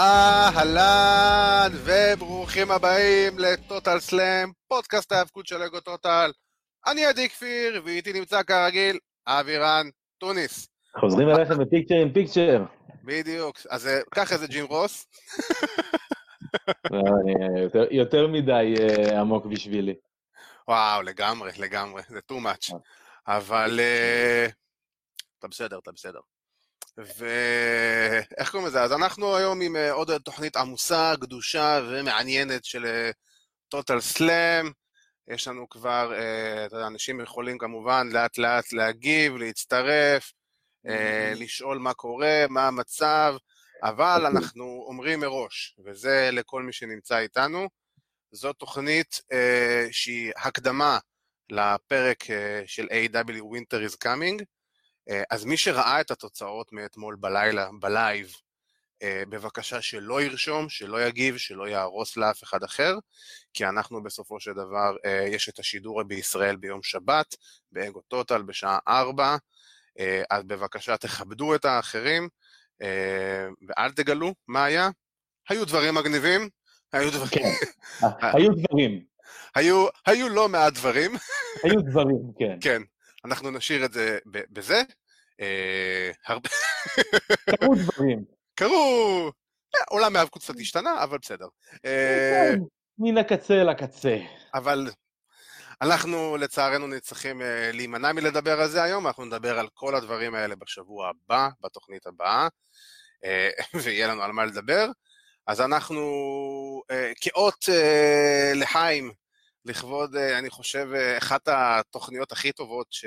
אהלן, וברוכים הבאים לטוטל סלאם, פודקאסט ההאבקות של אגו טוטל. אני עדי כפיר, ואיתי נמצא כרגיל אבירן טוניס. חוזרים אליכם בפיקצ'ר עם פיקצ'ר. בדיוק, אז אה, קח איזה ג'ים רוס. לא, יותר, יותר מדי עמוק בשבילי. וואו, לגמרי, לגמרי, זה too much. אבל אתה בסדר, אתה בסדר. ואיך קוראים לזה? אז אנחנו היום עם uh, עוד תוכנית עמוסה, גדושה ומעניינת של טוטל סלאם. יש לנו כבר, uh, אתה יודע, אנשים יכולים כמובן לאט לאט להגיב, להצטרף, לשאול מה קורה, מה המצב, אבל אנחנו אומרים מראש, וזה לכל מי שנמצא איתנו, זו תוכנית שהיא הקדמה לפרק של A.W. Winter is Coming, אז מי שראה את התוצאות מאתמול בלילה, בלייב, uh, בבקשה שלא ירשום, שלא יגיב, שלא יהרוס לאף אחד אחר, כי אנחנו בסופו של דבר, uh, יש את השידור בישראל ביום שבת, באגו טוטל בשעה 4, uh, אז בבקשה תכבדו את האחרים, ואל תגלו מה היה. היו דברים מגניבים, היו דברים... כן, היו דברים. היו, היו לא מעט דברים. היו דברים, כן. כן, אנחנו נשאיר את זה בזה. אה, הרבה... קרו דברים. קרו... עולם ההאבקות קצת השתנה, אבל בסדר. אה, מן הקצה לקצה. אבל אנחנו לצערנו צריכים אה, להימנע מלדבר על זה היום, אנחנו נדבר על כל הדברים האלה בשבוע הבא, בתוכנית הבאה, ויהיה לנו על מה לדבר. אז אנחנו אה, כאות אה, לחיים, לכבוד, אה, אני חושב, אה, אחת התוכניות הכי טובות ש...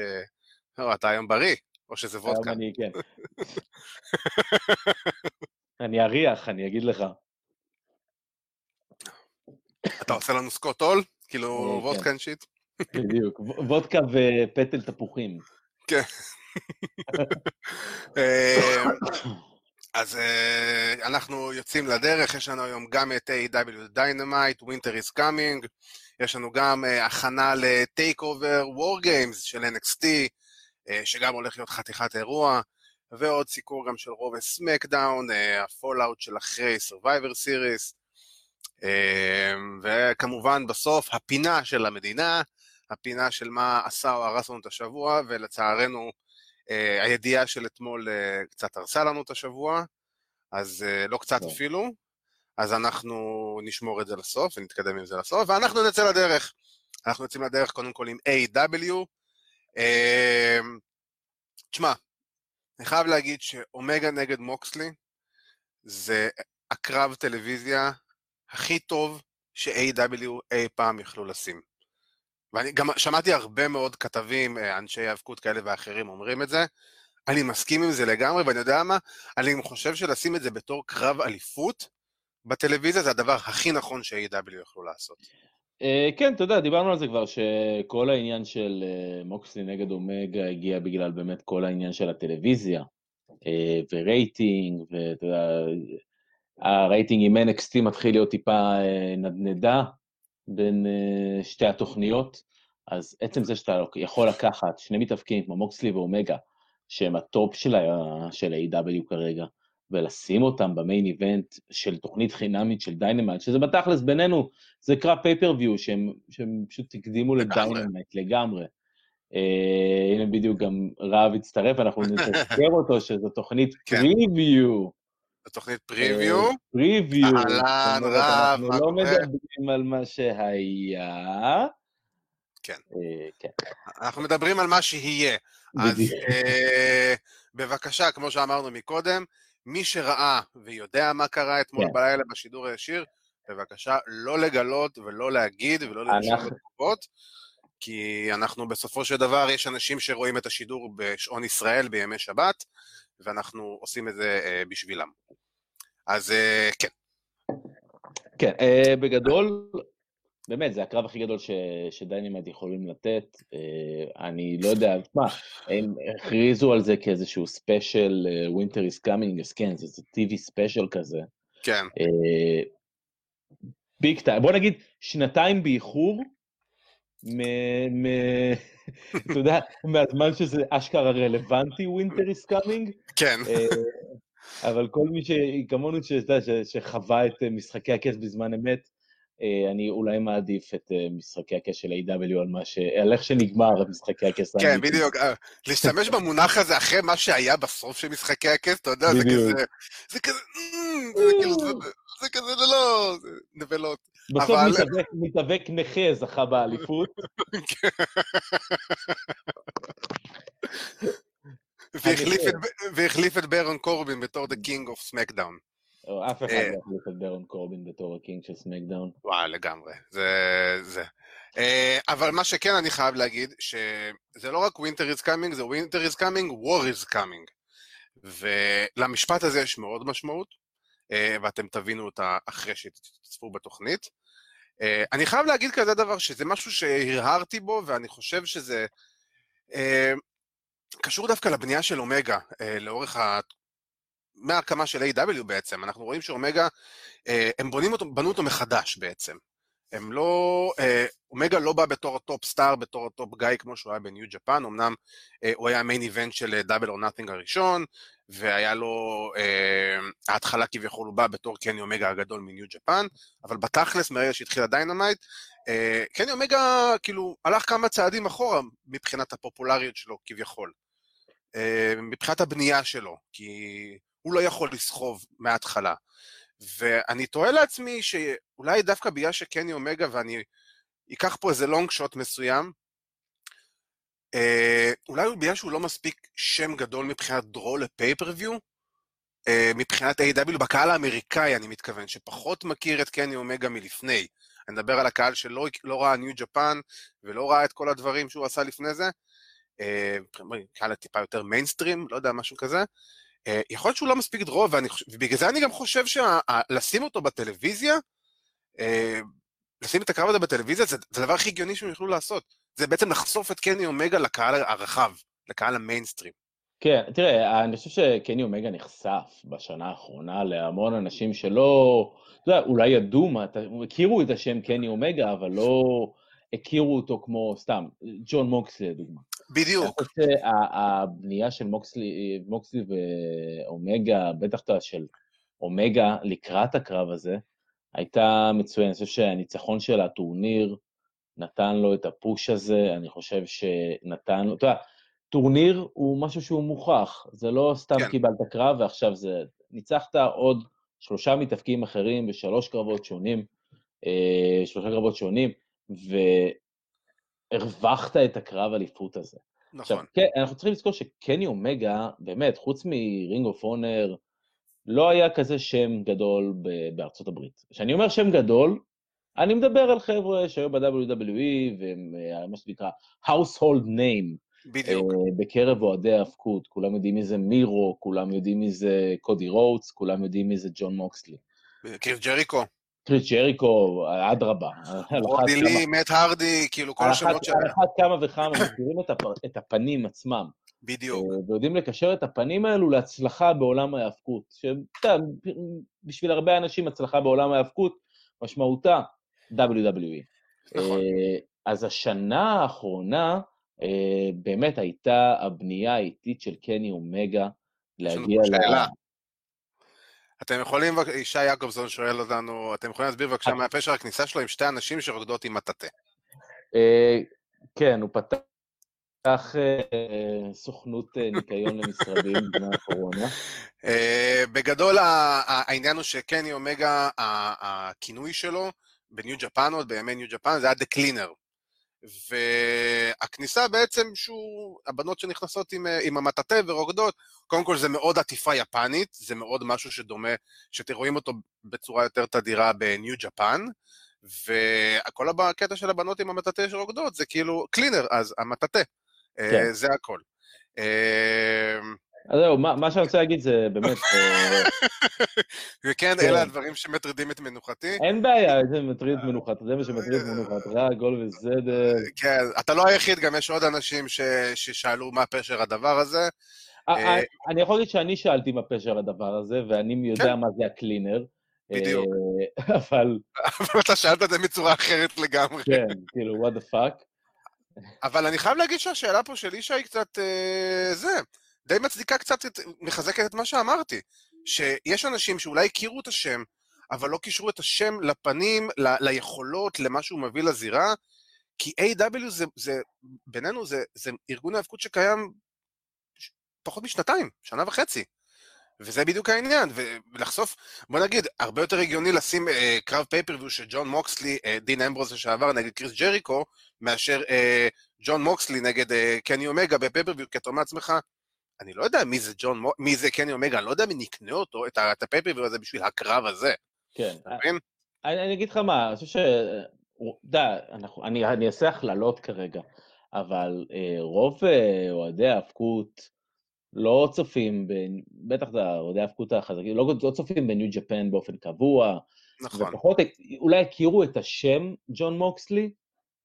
לא, אתה היום בריא, או שזה וודקה. היום אני, כן. אני אריח, אני אגיד לך. אתה עושה לנו סקוט הול? כאילו אה, כן. וודקה אנשית? בדיוק, וודקה ופטל תפוחים. כן. אה, אז uh, אנחנו יוצאים לדרך, יש לנו היום גם את AEW Dynamite, Winter is Coming, יש לנו גם uh, הכנה ל TakeOver War Games של NXT, uh, שגם הולך להיות חתיכת אירוע, ועוד סיקור גם של Raw ו SmackDown, ה fallout של אחרי Survivor Series, וכמובן בסוף הפינה של המדינה, הפינה של מה עשה או הרס לנו את השבוע, ולצערנו, הידיעה של אתמול uh, קצת הרסה לנו את השבוע, אז uh, לא קצת כן. אפילו, אז אנחנו נשמור את זה לסוף ונתקדם עם זה לסוף, ואנחנו נצא לדרך. אנחנו יוצאים לדרך קודם כל עם A.W. Uh, תשמע, אני חייב להגיד שאומגה נגד מוקסלי זה הקרב טלוויזיה הכי טוב ש-A.W. אי פעם יכלו לשים. ואני גם שמעתי הרבה מאוד כתבים, אה, אנשי האבקות כאלה ואחרים אומרים את זה. אני מסכים עם זה לגמרי, ואני יודע מה, אני חושב שלשים את זה בתור קרב אליפות בטלוויזיה זה הדבר הכי נכון ש-A.W. יכלו לעשות. אה, כן, אתה יודע, דיברנו על זה כבר, שכל העניין של אה, מוקסלי נגד אומגה הגיע בגלל באמת כל העניין של הטלוויזיה, ורייטינג, ואתה יודע, הרייטינג עם NXT מתחיל להיות טיפה נדנדה בין אה, שתי התוכניות, אז עצם זה שאתה יכול לקחת שני מתאבקים כמו מוקסלי ואומגה, שהם ה top של, ה- של ה-AEW כרגע, ולשים אותם ב main event של תוכנית חינמית של Dynamite, שזה בתכלס בינינו, זה קרב pay-per-view שהם, שהם פשוט הקדימו. ל Dynamite לגמרי. אה, הנה בדיוק גם רהב הצטרף, אנחנו נתזכר אותו שזו תוכנית כן. פריוויו. זו תוכנית פריוויו, פריוויו. אהלן, רהב, אנחנו לא? מדברים על מה שהיה. כן. אה, כן. אנחנו מדברים על מה שיהיה. אז. אה, בבקשה, כמו שאמרנו מקודם, מי שראה ויודע מה קרה אתמול כן. בלילה בשידור הישיר, בבקשה לא לגלות ולא להגיד ולא לרשום בתגובות, כי אנחנו בסופו של דבר, יש אנשים שרואים את השידור בשעון ישראל בימי שבת, ואנחנו עושים את זה אה, בשבילם. אז אה, כן, כן, אה, בגדול, באמת, זה הקרב הכי גדול ש, ש Dynamite יכולים לתת. אני לא יודע, מה, הם הכריזו על זה כאיזשהו special, Winter is Coming, אז כן, זה, TV special כזה. כן, Big time, בוא נגיד, שנתיים באיחור. אתה יודע, מהזמן שזה אשכרה רלוונטי, Winter is Coming, כן, אה, אבל כל מי שכמונו שחווה את משחקי הכס בזמן אמת, אה, אני אולי מעדיף את אה, משחקי הכס של AEW על מה ש... על איך שנגמר משחקי הכס. כן, בדיוק. אה, להשתמש במונח הזה אחרי מה שהיה בסוף של משחקי הכס, אתה יודע, זה כזה... זה כזה... זה כאילו... זה כזה, זה לא... נבלות. בסוף מתאבק נכה זכה באליפות. והחליף את ברון קורבין בתור The King of SmackDown. אף אחד אה, לא יחליף את ברון קורבין בתור הקינג של סמקדאון. וואי, לגמרי. זה... זה. אה, אבל מה שכן אני חייב להגיד, שזה לא רק Winter is coming, זה Winter is coming, War is coming. ולמשפט הזה יש מאוד משמעות, ואתם תבינו אותה אחרי שתצפו בתוכנית. אני חייב להגיד כזה דבר, שזה משהו שהרהרתי בו, ואני חושב שזה קשור דווקא לבנייה של אומגה לאורך מההקמה של AEW בעצם, אנחנו רואים שאומגה, אה, הם בונים אותו, בנו אותו מחדש בעצם. הם לא, אה, אומגה לא בא בתור ה top star, בתור ה top guy כמו שהוא היה ב New Japan, אמנם אה, הוא היה ה main event של Double or Nothing הראשון, והיה לו, ההתחלה כביכול הוא בא בתור קני אומגה הגדול מ New Japan, אבל בתכלס מרגע שהתחיל ה Dynamite, קני אומגה כאילו הלך כמה צעדים אחורה מבחינת הפופולריות שלו כביכול. מבחינת הבנייה שלו, כי הוא לא יכול לסחוב מההתחלה. ואני תוהה לעצמי שאולי דווקא בגלל שקני אומגה, ואני אקח פה איזה לונג שוט מסוים, אה, אולי בגלל שהוא לא מספיק שם גדול מבחינת דרו לפייפריוויו, אה, מבחינת A.W. בקהל האמריקאי אני מתכוון, שפחות מכיר את קני אומגה מלפני. אני מדבר על הקהל שלא לא ראה ניו ג'פן ולא ראה את כל הדברים שהוא עשה לפני זה. אה, קהל טיפה יותר מיינסטרים, לא יודע, משהו כזה. אה, יכול להיות שהוא לא מספיק דרוב, ובגלל זה אני גם חושב שלשים אותו בטלוויזיה, אה, לשים את הקרב הזה בטלוויזיה, זה, זה הדבר הכי הגיוני שהם יוכלו לעשות. זה בעצם לחשוף את קני אומגה לקהל הרחב, לקהל המיינסטרים. כן, תראה, אני חושב שקני אומגה נחשף בשנה האחרונה להמון אנשים שלא, אתה יודע, אולי ידעו מה, הכירו את השם קני אומגה, אבל לא הכירו אותו כמו, סתם, ג'ון מוקסלי לדוגמה. בדיוק. אני חושב שהבנייה של מוקסלי, מוקסלי ואומגה, בטח של אומגה לקראת הקרב הזה, הייתה מצוינת. אני חושב שהניצחון של הטורניר נתן לו את ה push הזה, אני חושב שנתן לו, אתה יודע, טורניר הוא משהו שהוא מוכח, זה לא סתם כן. קיבלת קרב ועכשיו זה... ניצחת עוד שלושה מתאבקים אחרים בשלוש קרבות שונים, אה, שלושה קרבות שונים, ו... הרווחת את הקרב אליפות הזה. נכון. עכשיו, כן, אנחנו צריכים לזכור שקני אומגה, באמת, חוץ מ Ring of Honor, לא היה כזה שם גדול בארצות הברית. כשאני אומר שם גדול, אני מדבר על חבר'ה שהיו ב-WWE, והם אה, מה שנקרא household name. בדיוק. Uh, בקרב אוהדי ההאבקות, כולם יודעים מי זה מירו, כולם יודעים מי זה קודי רוטס, כולם יודעים מי זה ג'ון מוקסלי. קריס ג'ריקו. קריס ג'ריקו, אדרבה. רודי לי, מת הרדי, כאילו כל השמות שלהם. על אחת כמה וכמה מכירים את הפנים עצמם. בדיוק. אה, ויודעים לקשר את הפנים האלו להצלחה בעולם ההאבקות. שבשביל הרבה אנשים הצלחה בעולם ההאבקות משמעותה WWE. נכון. אה, אז השנה האחרונה אה, באמת הייתה הבנייה האיטית של קני אומגה להגיע ל... אתם יכולים, ישי יעקובזון שואל אותנו, אתם יכולים להסביר בבקשה מה פשר הכניסה שלו עם שתי אנשים שרוקדות עם מטאטא. אה, כן, הוא פתח אה, סוכנות אה, ניקיון למשרדים בזמן הקורונה. בגדול העניין הוא שקני אומגה, הכינוי שלו בניו ג'פן עוד, בימי ניו ג'פן, זה היה דה קלינר. והכניסה בעצם שהוא, הבנות שנכנסות עם, עם המטאטא ורוקדות, קודם כל זה מאוד עטיפה יפנית, זה מאוד משהו שדומה, שאתם רואים אותו בצורה יותר תדירה בניו ג'פן, וכל הקטע של הבנות עם המטאטא שרוקדות זה כאילו קלינר, אז המטאטא, אה, כן. זה הכל. אה, אז זהו, מה, מה שאני רוצה להגיד זה באמת... אה, וכן, כן. אלה הדברים שמטרידים את מנוחתי. אין בעיה, זה מטריד את מנוחת, זה מה שמטריד את מנוחת, רע, גול וסדר. כן, אתה לא היחיד, גם יש עוד אנשים ש... ששאלו מה פשר הדבר הזה. אה, אה, אני יכול להגיד שאני שאלתי מה פשר הדבר הזה, ואני יודע כן. מה זה הקלינר. בדיוק. אבל... אבל אתה שאלת את זה מצורה אחרת לגמרי. כן, כאילו, what the fuck. אבל אני חייב להגיד שהשאלה פה של אישה היא קצת... זה. די מצדיקה קצת, את, מחזקת את מה שאמרתי. שיש אנשים שאולי הכירו את השם, אבל לא קישרו את השם לפנים, ל- ליכולות, למה שהוא מביא לזירה, כי A.W. זה, זה בינינו, זה, זה ארגון האבקות שקיים פחות משנתיים, שנה וחצי. וזה בדיוק העניין, ולחשוף, בוא נגיד, הרבה יותר הגיוני לשים אה, קרב פייפריוויו של ג'ון מוקסלי, אה, דין אמברוז לשעבר, נגד קריס ג'ריקו, מאשר אה, ג'ון מוקסלי נגד אה, קני אומגה בפייפריוויו, כי אתה אומר לעצמך, אני לא יודע מי זה ג'ון, מי זה קני אומגה, אני לא יודע מי נקנה אותו, את, את הפייפריוויו הזה בשביל הקרב הזה. כן. אני, אני אגיד לך מה, אני חושב ש... אתה יודע, אני, אני אעשה הכללות כרגע, אבל אה, רוב אה, אוהדי ההאבקות, לא צופים, ב, בטח זה אוהדי ההאבקות החזקים, לא, לא צופים בניו ג'פן באופן קבוע. נכון. ופחות, אולי הכירו את השם ג'ון מוקסלי,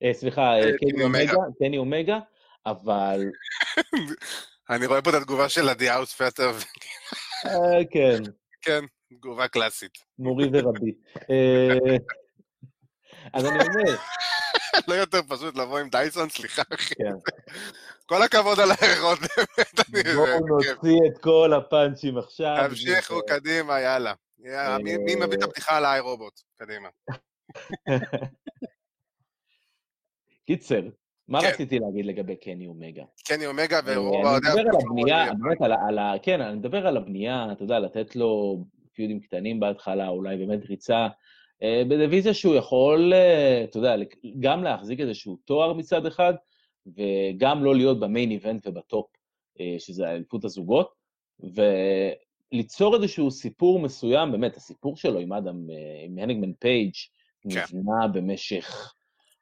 אה, סליחה, אה, קני אומגה, קני אומגה, אבל... אני רואה פה את התגובה של עדי האוספטר. אה, כן. כן, תגובה קלאסית. מורי ורבי. אה, אז אני אומר... לא יותר פשוט לבוא עם דייסון, סליחה, אחי. כן. כל הכבוד על הערכות, באמת. בואו נוציא את כל הפאנצ'ים עכשיו. תמשיכו, קדימה, יאללה. מי מביא את הפתיחה על האי רובוט? קדימה. קיצר, מה כן. רציתי להגיד לגבי קני אומגה? קני אומגה ורוב אני מדבר על הבנייה, באמת על, על ה... כן, אני מדבר על הבנייה, אתה יודע, לתת לו פיודים קטנים בהתחלה, אולי באמת ריצה אה, בדיוויזיה שהוא יכול, אה, אתה יודע, גם להחזיק איזשהו תואר מצד אחד, וגם לא להיות ב main event וב top, אה, שזה אליפות הזוגות, וליצור איזשהו סיפור מסוים, באמת, הסיפור שלו עם אדם, עם Hangman פייג', כן. נבנה במשך,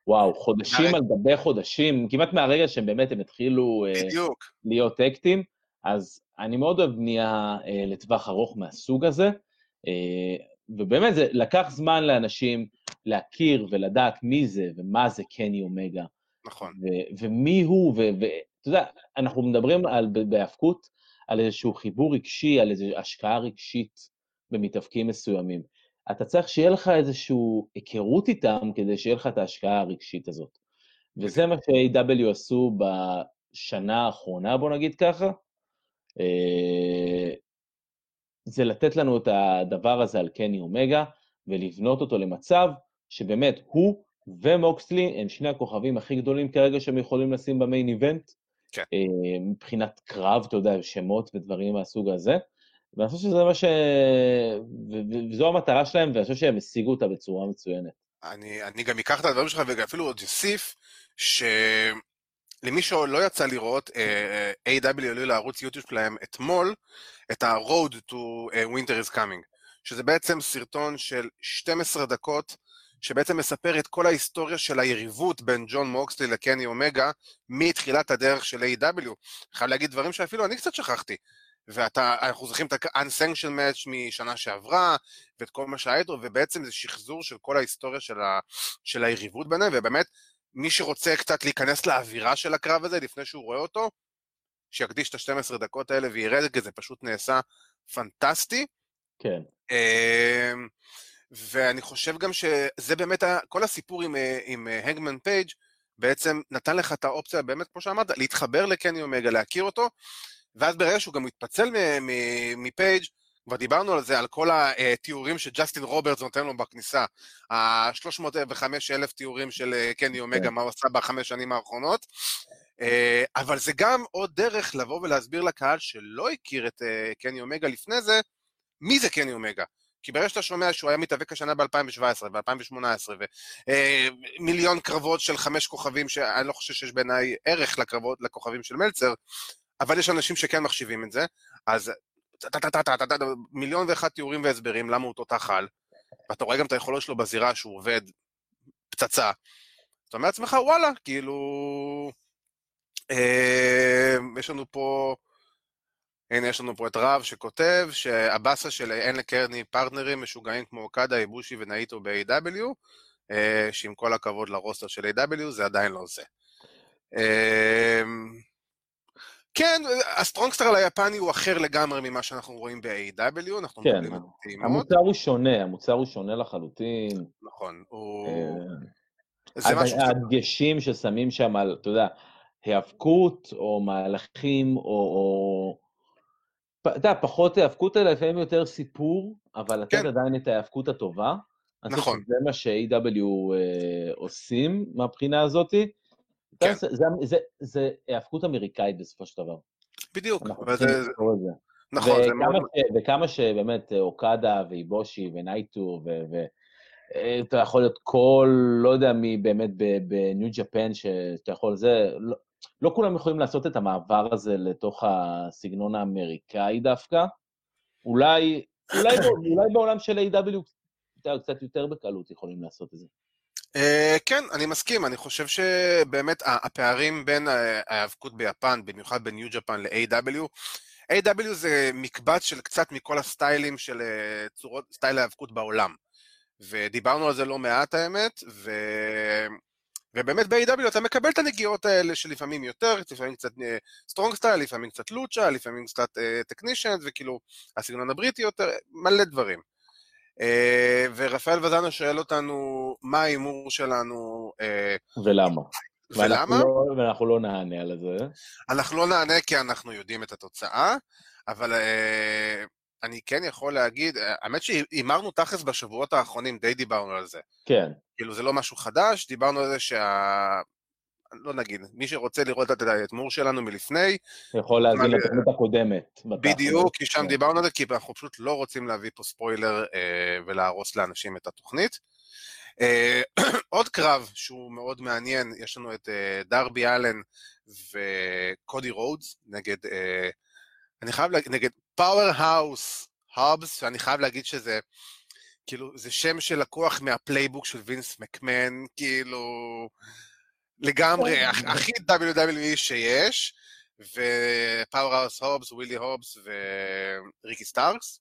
וואו, חודשים על גבי חודשים, כמעט מהרגע שהם באמת, הם התחילו בדיוק. להיות אקטים, אז אני מאוד אוהב בנייה לטווח ארוך מהסוג הזה. ובאמת זה לקח זמן לאנשים להכיר ולדעת מי זה ומה זה קני אומגה. נכון. ו- ומי הוא, ואתה יודע, אנחנו מדברים על, בהאבקות על איזשהו חיבור רגשי, על איזושהי השקעה רגשית במתאבקים מסוימים. אתה צריך שיהיה לך איזושהי היכרות איתם כדי שיהיה לך את ההשקעה הרגשית הזאת. וזה מה ש-AW עשו בשנה האחרונה, בוא נגיד ככה. אה, זה לתת לנו את הדבר הזה על קני אומגה, ולבנות אותו למצב שבאמת הוא ומוקסלי הם שני הכוכבים הכי גדולים כרגע שהם יכולים לשים במיין איבנט. כן. אה, מבחינת קרב, אתה יודע, שמות ודברים מהסוג הזה. ואני חושב שזה מה ש... וזו המטרה שלהם, ואני חושב שהם השיגו אותה בצורה מצוינת. אני, אני גם אקח את הדברים שלך ואפילו עוד אוסיף, שלמי שלא יצא לראות, אה, אה, A.W. עלו לערוץ יוטיוב שלהם אתמול, את ה-Road to Winter is Coming, שזה בעצם סרטון של 12 דקות, שבעצם מספר את כל ההיסטוריה של היריבות בין ג'ון מוקסלי לקני אומגה, מתחילת הדרך של A.W. חייב להגיד דברים שאפילו אני קצת שכחתי. ואנחנו זוכרים את ה-unsanctioned match משנה שעברה, ואת כל מה שהיה איתו, ובעצם זה שחזור של כל ההיסטוריה של, ה, של היריבות ביניהם, ובאמת, מי שרוצה קצת להיכנס לאווירה של הקרב הזה לפני שהוא רואה אותו, שיקדיש את ה-12 דקות האלה וירד, כי זה פשוט נעשה פנטסטי. כן. אמ, ואני חושב גם שזה באמת, כל הסיפור עם, אה, עם Hangman אה, פייג' בעצם נתן לך את האופציה, באמת, כמו שאמרת, להתחבר לקני אומגה, להכיר אותו, ואז ברגע שהוא גם מתפצל מפייג', כבר דיברנו על זה, על כל התיאורים שג'סטין רוברטס נותן לו בכניסה. ה-305 אלף תיאורים של אה, קני אומגה, כן. מה הוא עשה בחמש שנים האחרונות. אה, אבל זה גם עוד דרך לבוא ולהסביר לקהל שלא הכיר את אה, קני אומגה לפני זה, מי זה קני אומגה. כי ברגע שאתה שומע שהוא היה מתאבק השנה ב-2017 ו-2018, ומיליון קרבות של חמש כוכבים, שאני לא חושב שיש בעיניי ערך לקרבות, לכוכבים של מלצר, אבל יש אנשים שכן מחשיבים את זה, אז מיליון ואחד תיאורים והסברים למה הוא תותח על, ואתה רואה גם את היכולות שלו בזירה שהוא עובד פצצה. אתה אומר לעצמך, וואלה, כאילו... אה, יש לנו פה... הנה, יש לנו פה את רב שכותב שהבאסה של אין לקני פרטנרים משוגעים כמו אוקדה, איבושי ונאיטו ב-AEW, אה, שעם כל הכבוד ל roster של AEW זה עדיין לא זה. אה, כן, ה strong style היפני הוא אחר לגמרי ממה שאנחנו רואים ב-AEW, אנחנו כן, מדברים על טעימות. המוצר הוא שונה, המוצר הוא שונה לחלוטין. נכון, הוא... זה משהו... הדגשים ששמים שם על, אתה יודע, היאבקות, או מהלכים, או, או אתה יודע, פחות ההאבקות האלה, לפעמים יותר סיפור, אבל לתת כן. עדיין את ההאבקות הטובה. נכון. שזה מה ש-AW אה, עושים מהבחינה הזאת. כן. זה, זה, זה, זה האבקות אמריקאית בסופו של דבר. בדיוק. אנחנו וזה- את זה. נכון, זה מאוד... וכמה, ש, וכמה שבאמת אה, אוקדה ואיבושי ונייטו, ו- ו- אה, אתה יכול להיות כל, לא יודע מי באמת בניו ג'פן, שאתה יכול זה, לא, לא כולם יכולים לעשות את המעבר הזה לתוך הסגנון האמריקאי דווקא. אולי, אולי, אולי בעולם של A.W. קצת יותר בקלות יכולים לעשות את זה. אה, כן, אני מסכים, אני חושב שבאמת הפערים בין ה- ההיאבקות ביפן, במיוחד בניו ג'פן ל-AW, AEW זה מקבץ של קצת מכל הסטיילים של אה, צורות, סטייל ההיאבקות בעולם. ודיברנו על זה לא מעט האמת, ו... ובאמת ב-AEW אתה מקבל את הנגיעות האלה שלפעמים יותר, לפעמים קצת strong style, לפעמים קצת lucha, לפעמים קצת technicians, וכאילו הסגנון הבריטי יותר, מלא דברים. אה, ורפאל וזנה שואל אותנו מה ההימור שלנו אה, ולמה? ולמה. ואנחנו לא, לא נענה על זה. אנחנו לא נענה כי אנחנו יודעים את התוצאה, אבל אה, אני כן יכול להגיד, אה, האמת שהימרנו תכלס בשבועות האחרונים, די דיברנו על זה. כן, כאילו זה לא משהו חדש, דיברנו על זה שה... לא נגיד, מי שרוצה לראות את ההימור שלנו מלפני, יכול להאזין לתוכנית הקודמת. בדיוק, כי שם כן. דיברנו על זה, כי אנחנו פשוט לא רוצים להביא פה ספוילר אה, ולהרוס לאנשים את התוכנית. אה, עוד קרב שהוא מאוד מעניין, יש לנו את אה, דרבי אלן וקודי רודס נגד, אה, אני חייב להגיד, נגד פאוור האוס הובס, שאני חייב להגיד שזה, כאילו, זה שם שלקוח מה playbook של וינס מקמן, כאילו, לגמרי, הכ- הכי WWE שיש. ופאוור האוס הובס, ווילי הובס וריקי סטארקס.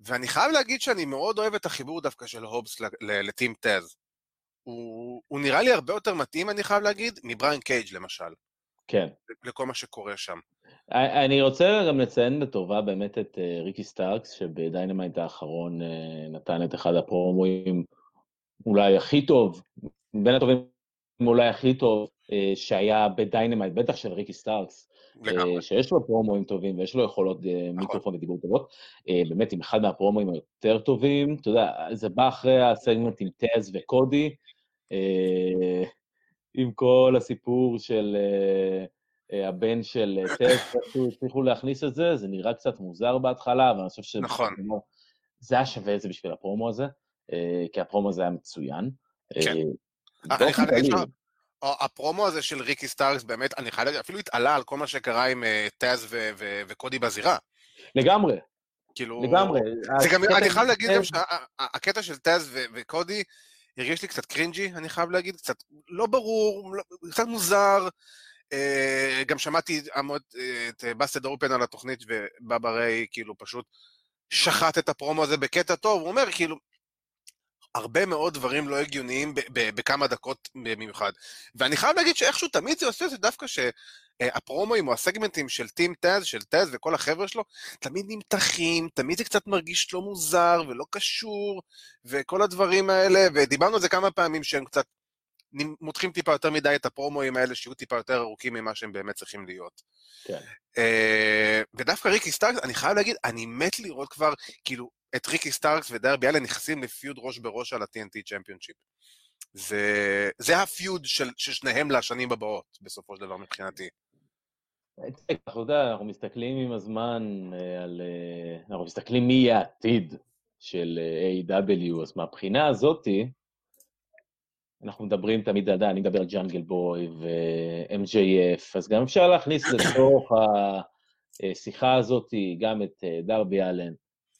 ואני חייב להגיד שאני מאוד אוהב את החיבור דווקא של הובס לטים טז. הוא, הוא נראה לי הרבה יותר מתאים, אני חייב להגיד, מבריין קייג' למשל, כן. לכל מה שקורה שם. אני רוצה גם לציין לטובה באמת את אה, ריקי סטארקס, שבדיינמייט האחרון אה, נתן את אחד הפרומואים אולי הכי טוב, בין הטובים אולי הכי טוב, אה, שהיה בדיינמייט, בטח של ריקי סטארקס, לגמרי. שיש לו פרומואים טובים ויש לו יכולות אה, מיקרופון ודיבור טובות, באמת עם אחד מהפרומואים היותר טובים, אתה יודע, זה בא אחרי הסגמנט עם טז וקודי, עם כל הסיפור של אה, אה, הבן של אה, איכשהו הצליחו להכניס את זה, זה נראה קצת מוזר בהתחלה, אבל אני חושב שזה נכון. זה היה שווה את זה בשביל הפרומו הזה, כי הפרומו הזה היה מצוין. כן. אני באופן חייב להגיד כללי, לך, ה- הפרומו הזה של ריקי סטארקס, באמת, אני חייב להגיד, אפילו התעלה על כל מה שקרה עם טז ו- וקודי בזירה. לגמרי, כאילו... לגמרי. זה גם, הקטע אני חייב להגיד גם שהקטע של טז ו- וקודי הרגיש לי קצת cringy, אני חייב להגיד, קצת לא ברור, לא- קצת מוזר. אה, גם שמעתי אה, את בסטד אופן על התוכנית, ובאבא ריי כאילו פשוט שחט את הפרומו הזה בקטע טוב, הוא אומר כאילו, הרבה מאוד דברים לא הגיוניים בכמה דקות במיוחד. ואני חייב להגיד שאיכשהו תמיד זה עושה את זה דווקא שהפרומואים או הסגמנטים של טים טז, של טז וכל החבר'ה שלו, תמיד נמתחים, תמיד זה קצת מרגיש לא מוזר ולא קשור, וכל הדברים האלה, ודיברנו על זה כמה פעמים שהם קצת מותחים טיפה יותר מדי את הפרומואים האלה, שיהיו טיפה יותר ארוכים ממה שהם באמת צריכים להיות. כן. אה, ודווקא ריקי סטארקס, אני חייב להגיד, אני מת לראות כבר, כאילו, את ריקי סטארקס ודרבי אלן נכנסים ל feud ראש בראש על ה-TNT championship. זה, זה ה feud של, של שניהם לשנים הבאות, בסופו של דבר, מבחינתי. אתה יודע, אנחנו מסתכלים עם הזמן אה, על... אה, אנחנו מסתכלים מי יהיה העתיד של אה, AEW, אז מהבחינה הזאתי, אנחנו מדברים תמיד, יודע, אני מדבר על ג'אנגל בוי ו-MJF, אז גם אפשר להכניס לתוך השיחה הזאת גם את דרבי אלן,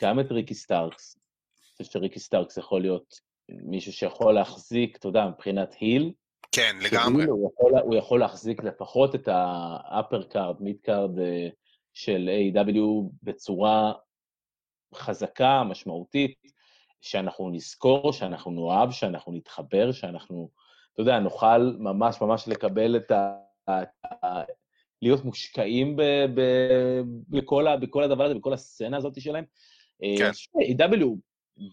גם את ריקי סטארקס. אני חושב שריקי סטארקס יכול להיות מישהו שיכול להחזיק, אתה יודע, מבחינת heel, כן, לגמרי. הוא יכול, הוא יכול להחזיק לפחות את card, mid card אה, של AEW. בצורה חזקה, משמעותית, שאנחנו נזכור, שאנחנו נאהב, שאנחנו נתחבר, שאנחנו, אתה יודע, נוכל ממש ממש לקבל את ה... להיות מושקעים ב, ב, בכל, ה, בכל הדבר הזה, בכל הסצנה הזאת שלהם. אה, כן. ש-A.W.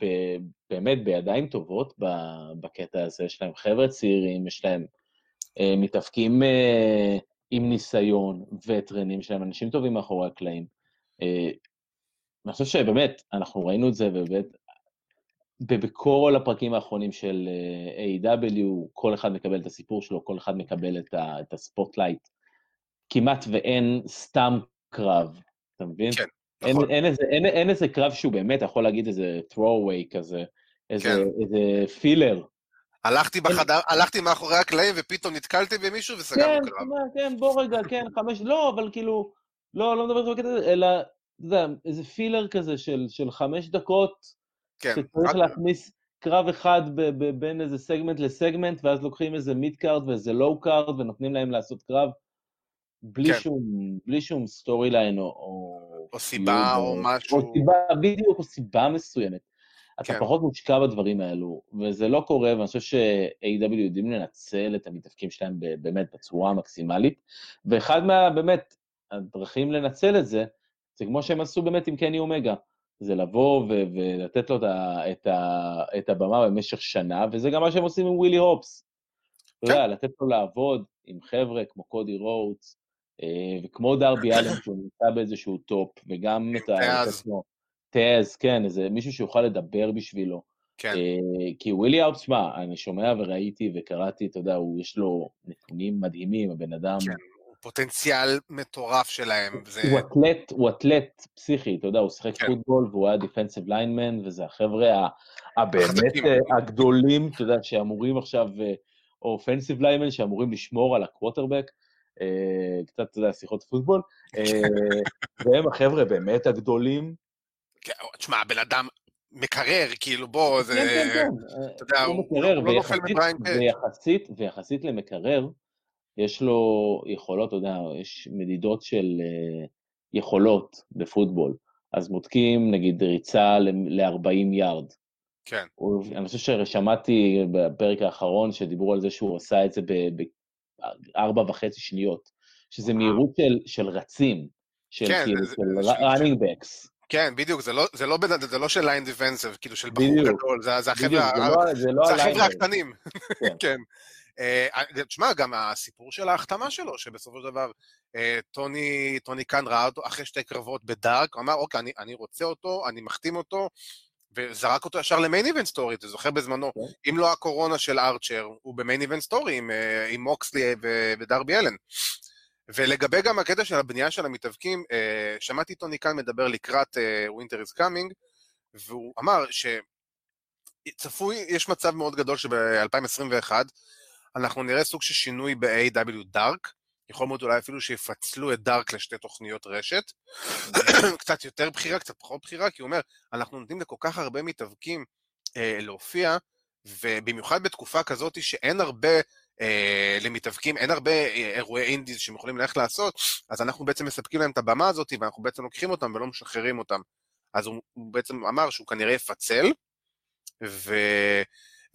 ב- באמת בידיים טובות בקטע הזה, יש להם חבר'ה צעירים, יש להם אה, מתאפקים אה, עם ניסיון, וטרנים, יש להם אנשים טובים מאחורי הקלעים. אני חושב שבאמת, אנחנו ראינו את זה, ובאמת, בכל הפרקים האחרונים של A.W, כל אחד מקבל את הסיפור שלו, כל אחד מקבל את ה spotlight. כמעט ואין סתם קרב, אתה מבין? כן, נכון. אין, איזה, אין, אין איזה קרב שהוא באמת יכול להגיד איזה throwaway כזה, איזה, כן. איזה filler. הלכתי בחדר, הלכתי מאחורי הקלעים ופתאום נתקלתי במישהו וסגרנו כן, קרב. כן, כן, בוא רגע, כן, חמש, לא, אבל כאילו, לא, לא מדבר בקטע הזה, אלא, אתה יודע, איזה filler כזה של, של חמש דקות, כן. שצריך רק- להכניס קרב אחד ב, ב, בין איזה segment ל segment, ואז לוקחים איזה mid card ואיזה low card, ונותנים להם לעשות קרב, בלי כן. שום, בלי שום storyline, או... או, או סיבה feud, או משהו. או סיבה, בדיוק, או סיבה מסוימת. אתה כן. פחות מושקע בדברים האלו, וזה לא קורה, ואני חושב ש-AEW. יודעים לנצל את המתאבקים שלהם באמת בצורה המקסימלית, ואחד מה, באמת, הדרכים לנצל את זה, זה כמו שהם עשו באמת עם קני אומגה, זה לבוא ו- ולתת לו את, ה- את, ה- את הבמה במשך שנה, וזה גם מה שהם עושים עם ווילי הובס. אתה יודע, לתת לו לעבוד עם חבר'ה כמו קודי רודס, אה, וכמו דרבי אלן, שהוא נמצא באיזשהו top, וגם את ה... טאז, כן, איזה מישהו שיוכל לדבר בשבילו. כן, אה, כי ווילי הובס, שמע, אני שומע וראיתי וקראתי, אתה יודע, הוא, יש לו נתונים מדהימים, הבן אדם... כן. הוא פוטנציאל מטורף שלהם. זה... הוא אתלט, הוא אתלט פסיכי, אתה יודע, הוא שיחק כן. פוטבול והוא היה defensive lineman, וזה החבר'ה הבאמת החזקים. אה, הגדולים, אתה יודע, שאמורים עכשיו, אה, או offensive lineman, שאמורים לשמור על הקווטרבק, אה, קצת, אתה יודע, שיחות פוטבול, אה, והם החבר'ה באמת הגדולים. כן, תשמע, הבן אדם מקרר, כאילו, בוא, זה... כן, כן, כן. אתה יודע, הוא הוא מקרר, הוא לא נופל מבריין. ויחסית, ויחסית למקרר, יש לו יכולות, אתה יודע, יש מדידות של אה, יכולות בפוטבול. אז בודקים, נגיד, ריצה ל-40 יארד. כן, אני חושב ששמעתי בפרק האחרון שדיברו על זה שהוא עשה את זה בארבע וחצי שניות, שזה. מהירות של, של רצים, של כן, כאילו, של running backs. כן, בדיוק, זה לא- זה לא זה לא של ליין דיפנסיב, כאילו של בחור בדיוק. גדול, זה זה החבר'ה לא- לא הקטנים. כן. כן. אה, תשמע, גם הסיפור של ההחתמה שלו, שבסופו של דבר אה, טוני, טוני קאן ראה אותו אחרי שתי קרבות בדארק, הוא אמר, אוקיי, אני, אני רוצה אותו, אני מחתים אותו, וזרק אותו ישר ל main event story, אתה זוכר בזמנו, כן. אם לא הקורונה של ארצ'ר, הוא ב main event story עם, אה, עם מוקסלי ו- ודרבי אלן. ולגבי גם הקטע של הבנייה של המתאבקים, אה, שמעתי טוני קאן מדבר לקראת Winter Is Coming, והוא אמר שצפוי, יש מצב מאוד גדול שב-2021 אנחנו נראה סוג של שינוי ב-AW דארק, יכול מאוד אולי אפילו שיפצלו את דארק לשתי תוכניות רשת, קצת יותר בחירה, קצת פחות בחירה, כי הוא אומר, אנחנו נותנים לכל כך הרבה מתאבקים אה, להופיע, ובמיוחד בתקופה כזאת שאין הרבה אה, למתאבקים, אין הרבה אה, אירועי אינדיז שהם יכולים ללכת לעשות, אז אנחנו בעצם מספקים להם את הבמה הזאת, ואנחנו בעצם לוקחים אותם ולא משחררים אותם. אז הוא, הוא בעצם אמר שהוא כנראה יפצל, ו...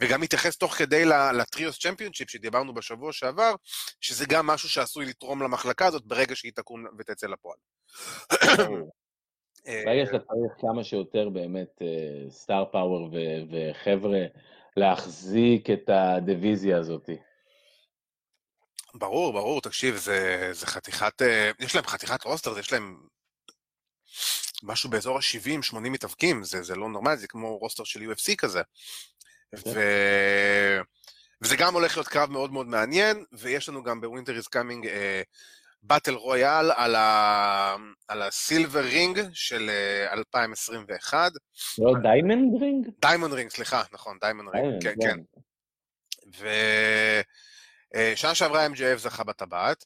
וגם מתייחס תוך כדי לטריוס צ'מפיונשיפ שדיברנו בשבוע שעבר, שזה גם משהו שעשוי לתרום למחלקה הזאת ברגע שהיא תקום ותצא לפועל. אה, ברגע שאתה צריך כמה שיותר באמת סטאר פאוור וחבר'ה להחזיק את הדיוויזיה הזאת. ברור, ברור, תקשיב, זה, זה חתיכת, אה, יש להם חתיכת רוסטר, יש להם משהו באזור ה-70-80 מתאבקים, זה, זה לא נורמלי, זה כמו roster של UFC כזה. ו... וזה גם הולך להיות קרב מאוד מאוד מעניין, ויש לנו גם ב Winter Is Coming battle royal על, ה... על ה silver ring של אה, 2021. לא diamond ring? diamond ring, סליחה, נכון, diamond ring, כן, כן. ושנה שעברה MJF זכה בטבעת,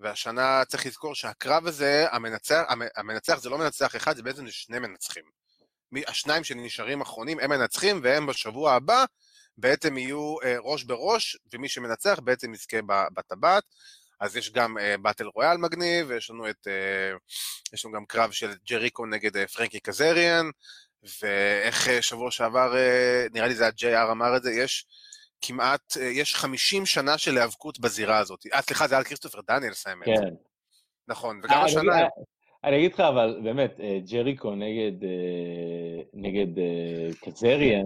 והשנה צריך לזכור שהקרב הזה, המנצח, המ- המנצח זה לא מנצח אחד, זה בעצם שני מנצחים. השניים שנשארים אחרונים הם מנצחים, והם בשבוע הבא בעצם יהיו אה, ראש בראש, ומי שמנצח בעצם יזכה בטבעת. אז יש גם אה, באטל רויאל מגניב, ויש לנו את... אה, יש לנו גם קרב של ג'ריקו נגד אה, פרנקי קזריאן, ואיך אה, שבוע שעבר, אה, נראה לי זה ה-JR אמר את זה, יש כמעט, אה, יש 50 שנה של היאבקות בזירה הזאת. אה, סליחה, זה היה על כריסטופר דניאלס האמת. כן. נכון, אה, וגם אני- השנה... אני אגיד לך, אבל באמת, אה, ג'ריקו נגד, אה, נגד אה, קזריאן,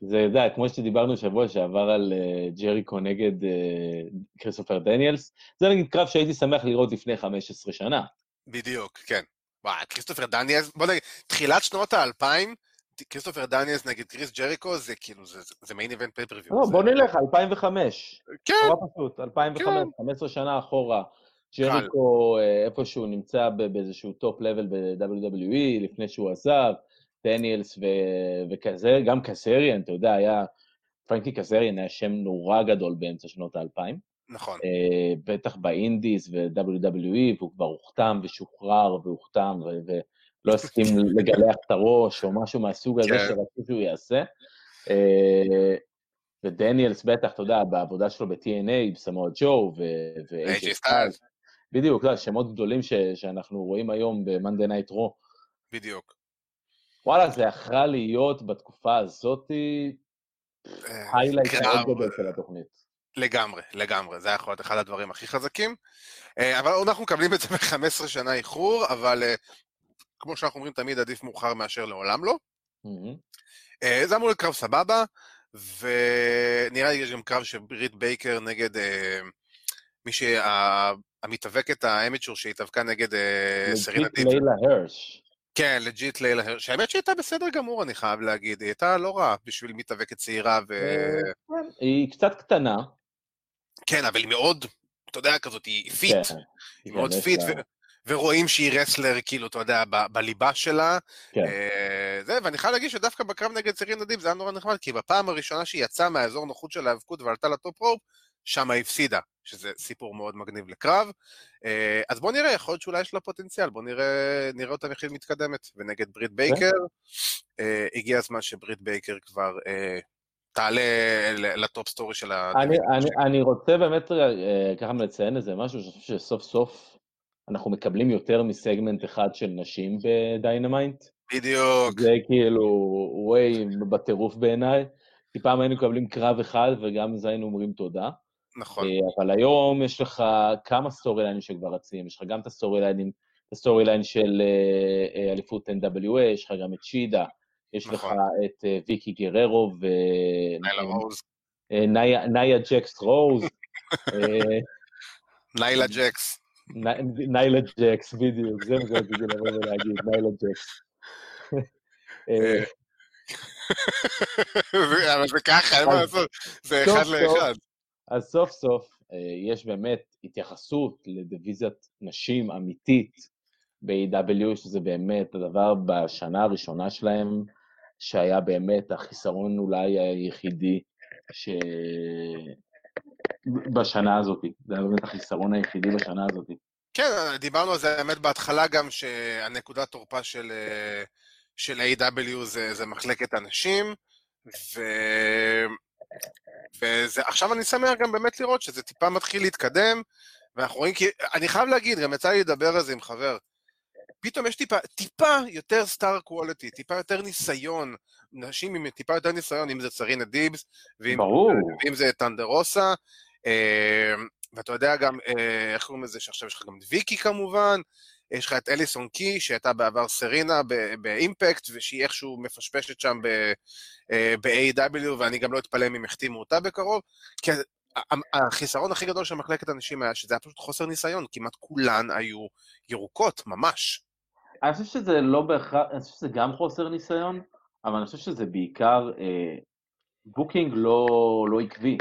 זה, אתה יודע, כמו שדיברנו שבוע שעבר על ג'ריקו נגד כריסטופר דניאלס, זה נגיד קרב שהייתי שמח לראות לפני 15 שנה. בדיוק, כן. וואי, כריסטופר דניאלס, בוא נגיד, תחילת שנות האלפיים, כריסטופר דניאלס נגד קריס ג'ריקו, זה כאילו, זה, זה main event pay-per-view. לא, בוא נלך, 2005. כן. נורא פשוט, 2005, כן. 15 שנה אחורה. ג'ריקו אה, איפשהו נמצא באיזשהו top level ב-WWE, לפני שהוא עזב, דניאלס ו- וכזה, גם קסריאן, אתה יודע, היה, פרנקי קסריאן היה שם נורא גדול באמצע שנות האלפיים. נכון. אה, בטח ב indies ו-WWE, והוא כבר הוחתם ושוחרר והוחתם, ו- ולא הסכים לגלח את הראש או משהו מהסוג הזה כן. שרצו שהוא יעשה. אה, ודניאלס בטח, אתה יודע, בעבודה שלו ב-TNA, בסמואל ג'ו ו-AJ AJ סטיילס. Styles. בדיוק, אתה יודע, שמות גדולים ש- שאנחנו רואים היום ב-Monday Night Raw. בדיוק. וואלה, זה יכלה להיות בתקופה הזאתי אה, היילייט קרב, מאוד גדול של התוכנית. לגמרי, לגמרי, זה היה יכול להיות אחד הדברים הכי חזקים. אה, אבל אנחנו מקבלים את זה ב-15 שנה איחור, אבל אה, כמו שאנחנו אומרים תמיד, עדיף מאוחר מאשר לעולם לא. אה, זה אמור להיות קרב סבבה, ונראה לי יש גם קרב של ברית בייקר נגד אה, מי שהמתאבקת ה amateur שהתאבקה נגד אה, סרינה legit דיב. לילה הרש. כן, legit לילה הרש. האמת שהייתה בסדר גמור, אני חייב להגיד. היא הייתה לא רעה בשביל מתאבקת צעירה, ו... אה, כן, היא קצת קטנה. כן, אבל היא מאוד, אתה יודע, כזאת, היא fit. כן, היא מאוד fit, ורואים שהיא wrestler, כאילו, אתה יודע, ב- בליבה שלה. כן. אה, זה, ואני חייב להגיד שדווקא בקרב נגד סרינה דיב זה היה נורא נחמד, כי בפעם הראשונה שהיא יצאה מהאזור נוחות של ההיאבקות ועלתה ל top rope, שם הפסידה, שזה סיפור מאוד מגניב לקרב. אה, אז בוא נראה, יכול להיות שאולי יש לה פוטנציאל, בוא נראה, נראה אותה מכאן מתקדמת. ונגד ברית בייקר, אה, הגיע הזמן שברית בייקר כבר אה, תעלה ל top story של ה... אני, אני, אני רוצה באמת ככה לציין איזה משהו, שאני חושב שסוף סוף אנחנו מקבלים יותר מסגמנט אחד של נשים בדיינמייט. בדיוק, זה כאילו וי בטירוף בעיניי. כי פעם היינו מקבלים קרב אחד וגם לזה היינו אומרים תודה. נכון. אה, אבל היום יש לך כמה storyline ים שכבר רצים, יש לך גם את ה storyline ים, את ה storyline של אה, אה, אליפות NWA, יש לך גם את שידה, יש לך נכון. את אה, ויקי גררו ניילה רוז, ונאיה ג'קס רוז, ניילה ג'קס. ני- ניילה ג'קס, בדיוק, זה מה שרציתי לבוא ולהגיד, ניילה ג'קס. אבל זה ככה, אין מה לעשות, זה אחד לאחד. אז סוף סוף אה, יש באמת התייחסות לדיוויזיית נשים אמיתית ב-AW, שזה באמת הדבר בשנה הראשונה שלהם, שהיה באמת החיסרון אולי היחידי ש... בשנה הזאת. זה היה באמת החיסרון היחידי בשנה הזאת. כן, דיברנו על זה האמת בהתחלה גם, שהנקודת תורפה של, אה, של A.W. זה, זה מחלקת הנשים, ו... ועכשיו אני שמח גם באמת לראות שזה טיפה מתחיל להתקדם, ואנחנו רואים כי, אני חייב להגיד, גם יצא לי לדבר על זה עם חבר, פתאום יש טיפה, טיפה יותר סטאר קוולטי, טיפה יותר ניסיון, נשים עם טיפה יותר ניסיון, אם זה צרינה דיבס, ואם, ברור. ואם זה טנדרוסה, אה, ואתה יודע גם, אה, איך קוראים לזה, שעכשיו יש לך גם את ויקי כמובן, יש לך את אליסון קי, שהייתה בעבר סרינה באימפקט, ושהיא איכשהו מפשפשת שם אה, ב-A.W, ואני גם לא אתפלא אם יחתימו אותה בקרוב, כי החיסרון הכי גדול של מחלקת הנשים היה שזה היה פשוט חוסר ניסיון, כמעט כולן היו ירוקות, ממש. אני חושב שזה לא בהכרח, אני חושב שזה גם חוסר ניסיון, אבל אני חושב שזה בעיקר אה, booking לא, לא עקבי.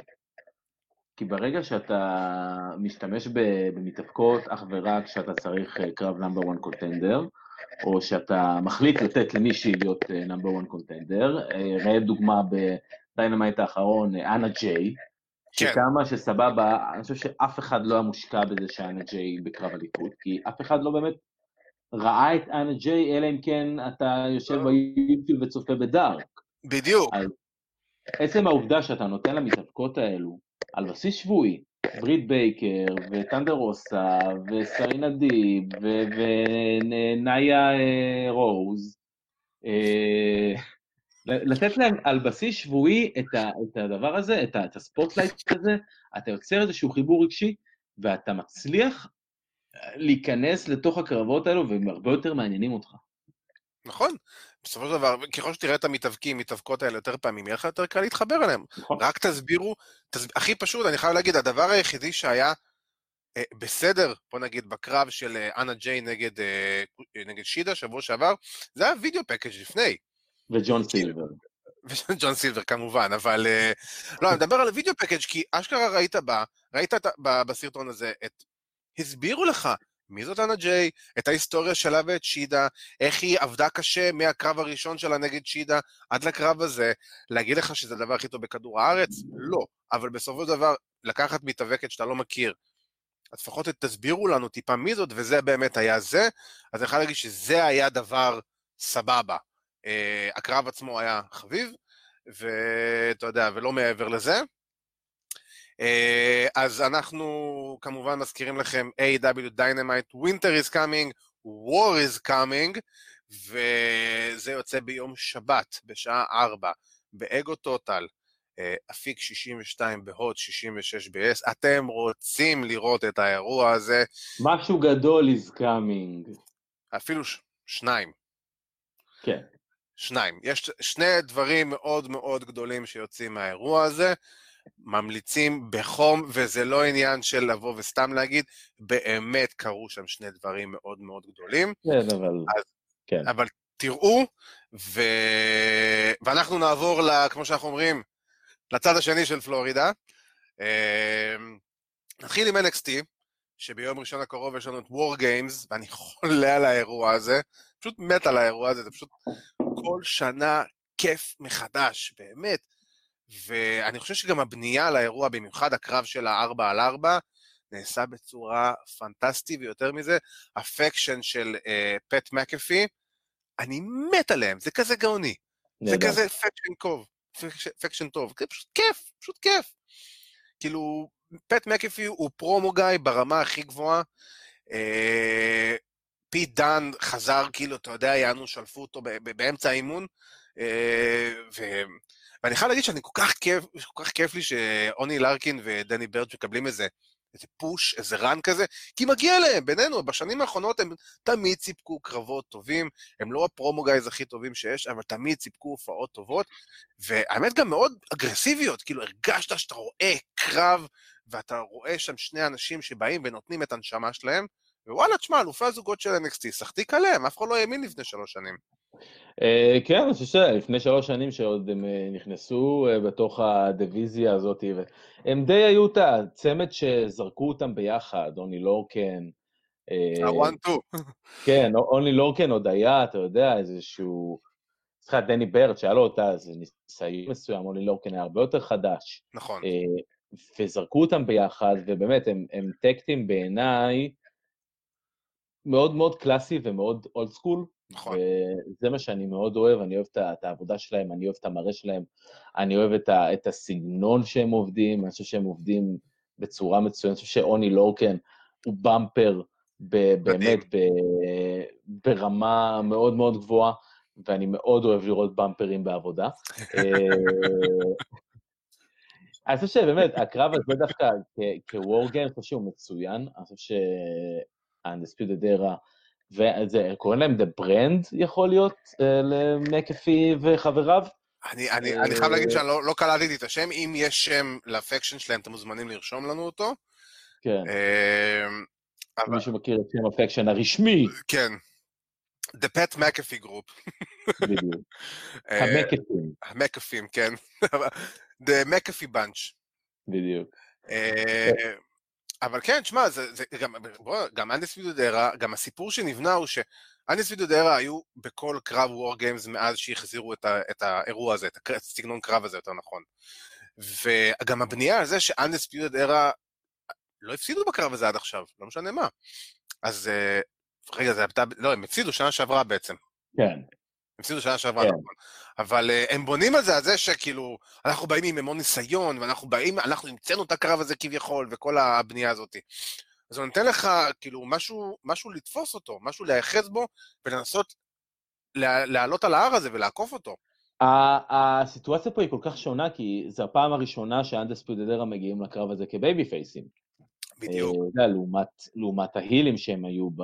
כי ברגע שאתה משתמש במתאבקות אך ורק כשאתה צריך אה, קרב number 1 contender, או שאתה מחליט לתת למישהי להיות number 1 contender, ראה דוגמה בדיינמייט האחרון, אה, אנה ג'יי, כן. שכמה שסבבה, אני חושב שאף אחד לא היה מושקע בזה שאנה ג'יי בקרב אליפות, כי אף אחד לא באמת ראה את אנה ג'יי, אלא אם כן אתה יושב לא. ביוטיוב וצופה בדארק. בדיוק, עצם העובדה שאתה נותן למתאבקות האלו על בסיס שבועי, ברית בייקר, ות'אנדר רוזה, וסרינה דיב, ונאיה אה, רוז, אה, לתת להם על בסיס שבועי את, ה, את הדבר הזה, את, ה, את ה spotlight הזה, אתה יוצר איזשהו חיבור רגשי, ואתה מצליח אה, להיכנס לתוך הקרבות האלו, והם הרבה יותר מעניינים אותך. נכון. בסופו של דבר, ככל שתראה את המתאבקים, מתאבקות האלה יותר פעמים, יהיה לך יותר קל להתחבר אליהם. נכון? רק תסבירו, תס... הכי פשוט, אני חייב להגיד, הדבר היחידי שהיה אה, בסדר, בוא נגיד, בקרב של אה, אנה ג'יי נגד, אה, נגד שידה שבוע שעבר, זה היה וידאו פקאג' לפני. וג'ון סילבר. וג'ון סילבר כמובן, אבל... לא, אני מדבר על וידאו פקאג' כי אשכרה ראית בה, ראית בסרטון הזה את... הסבירו לך מי זאת אנה ג'יי, את ההיסטוריה שלה ואת שידה, איך היא עבדה קשה מהקרב הראשון שלה נגד שידה עד לקרב הזה. להגיד לך שזה הדבר הכי טוב בכדור הארץ? לא. אבל בסופו של דבר, לקחת מתאבקת שאתה לא מכיר, אז לפחות תסבירו לנו טיפה מי זאת, וזה באמת היה זה. אז אני יכול להגיד שזה היה דבר סבבה. Uh, הקרב עצמו היה חביב, ואתה יודע, ולא מעבר לזה. Uh, אז אנחנו כמובן מזכירים לכם A.W. Dynamite, Winter is coming, War is coming, וזה יוצא ביום שבת, בשעה 4, באגו טוטל. אה, אפיק 62 בהוט, 66 ב-S. אתם רוצים לראות את האירוע הזה. משהו גדול is coming. אפילו ש... שניים. כן. שניים. יש שני דברים מאוד מאוד גדולים שיוצאים מהאירוע הזה. ממליצים בחום, וזה לא עניין של לבוא וסתם להגיד, באמת קרו שם שני דברים מאוד מאוד גדולים. כן, אבל... אז, כן. אבל תראו, ו... ואנחנו נעבור, ל... כמו שאנחנו אומרים, לצד השני של פלורידה. אמ, נתחיל עם NXT, שביום ראשון הקרוב יש לנו את War Games, ואני חולה על האירוע הזה, פשוט מת על האירוע הזה, זה פשוט כל שנה כיף מחדש, באמת. ואני חושב שגם הבנייה לאירוע, במיוחד הקרב של הארבע על ארבע, נעשה בצורה פנטסטית, ויותר מזה, ה faction של פט אה, מקאפי, אני מת עליהם, זה כזה גאוני. זה כזה faction טוב. faction טוב, זה פשוט כיף, פשוט כיף. כאילו, פט מקאפי הוא promo guy ברמה הכי גבוהה. אה, פיט דאן חזר, כאילו, אתה יודע, יענו, שלפו אותו באמצע האימון. אה. ואני חייב להגיד שאני כל כך כיף, כל כך כיף לי שאוני לורקן ודני ברץ' מקבלים איזה איזה פוש, איזה רן כזה, כי מגיע להם, בינינו, בשנים האחרונות הם תמיד סיפקו קרבות טובים, הם לא הפרומו גייז הכי טובים שיש, אבל תמיד סיפקו הופעות טובות, והאמת גם מאוד אגרסיביות, כאילו הרגשת שאתה רואה קרב, ואתה רואה שם שני אנשים שבאים ונותנים את הנשמה שלהם, ווואלה, תשמע, אלופי הזוגות של NXT, סחטיק עליהם, אף אחד לא האמין לפני שלוש שנים. אה, כן, אני חושב שלפני שלוש שנים שעוד הם אה, נכנסו אה, בתוך הדיוויזיה הזאת, הם די היו את הצמד שזרקו אותם ביחד, אוני לורקן. ה one two. כן, אוני לורקן עוד היה, אתה יודע, איזשהו... סליחה, דני ברץ', שהיה לו אותה איזה ניסיון מסוים, אוני לורקן היה הרבה יותר חדש. נכון. וזרקו אותם ביחד, ובאמת, הם, הם tag team בעיניי מאוד מאוד קלאסי ומאוד old school. נכון. וזה מה שאני מאוד אוהב, אני אוהב את העבודה שלהם, אני אוהב את המראה שלהם, אני אוהב את, ה, את הסגנון שהם עובדים, אני חושב שהם עובדים בצורה מצוינת, אני חושב שאוני לורקן הוא במפר ב, באמת ב, ברמה מאוד מאוד גבוהה, ואני מאוד אוהב לראות במפרים בעבודה. אני חושב שבאמת, הקרב הזה דווקא כוור אני חושב שהוא מצוין, אני חושב שה-Undisputed Era, וזה, קוראים להם The Brand, יכול להיות, אה, למקאפי וחבריו? אני, אני, אני חייב להגיד שאני לא, לא קלטתי את השם, אם יש שם ל faction שלהם, אתם מוזמנים לרשום לנו אותו. כן. אמ, אבל... מי שמכיר את שם ה faction הרשמי. כן. The Pat McAfee Group. בדיוק. אה, המקאפים. המקאפים, כן. The McAfee Bunch. בדיוק. אבל כן, תשמע, זה, זה גם, בוא, גם Undisputed Era, גם הסיפור שנבנה הוא ש Undisputed Era היו בכל קרב War Games מאז שהחזירו את, ה, את האירוע הזה, את הסגנון קרב הזה, יותר נכון. וגם הבנייה על זה שאנדס וידודרה לא הפסידו בקרב הזה עד עכשיו, לא משנה מה. אז אה, רגע, זה לא, הם הפסידו שנה שעברה בעצם. כן. הפסידו שנה שעברה, כן. נכון. אבל uh, הם בונים על זה, על זה שכאילו, אנחנו באים עם המון ניסיון, ואנחנו באים, אנחנו המצאנו את הקרב הזה כביכול, וכל הבנייה הזאת. אז הוא נותן לך, כאילו, משהו, משהו לתפוס אותו, משהו להיאחז בו, ולנסות לעלות על ההר הזה ולעקוף אותו. הסיטואציה פה היא כל כך שונה, כי זו הפעם הראשונה ש Undisputed Era מגיעים לקרב הזה כ babyface ים. בדיוק. אה, לעומת, לעומת ה heel ים שהם היו ב,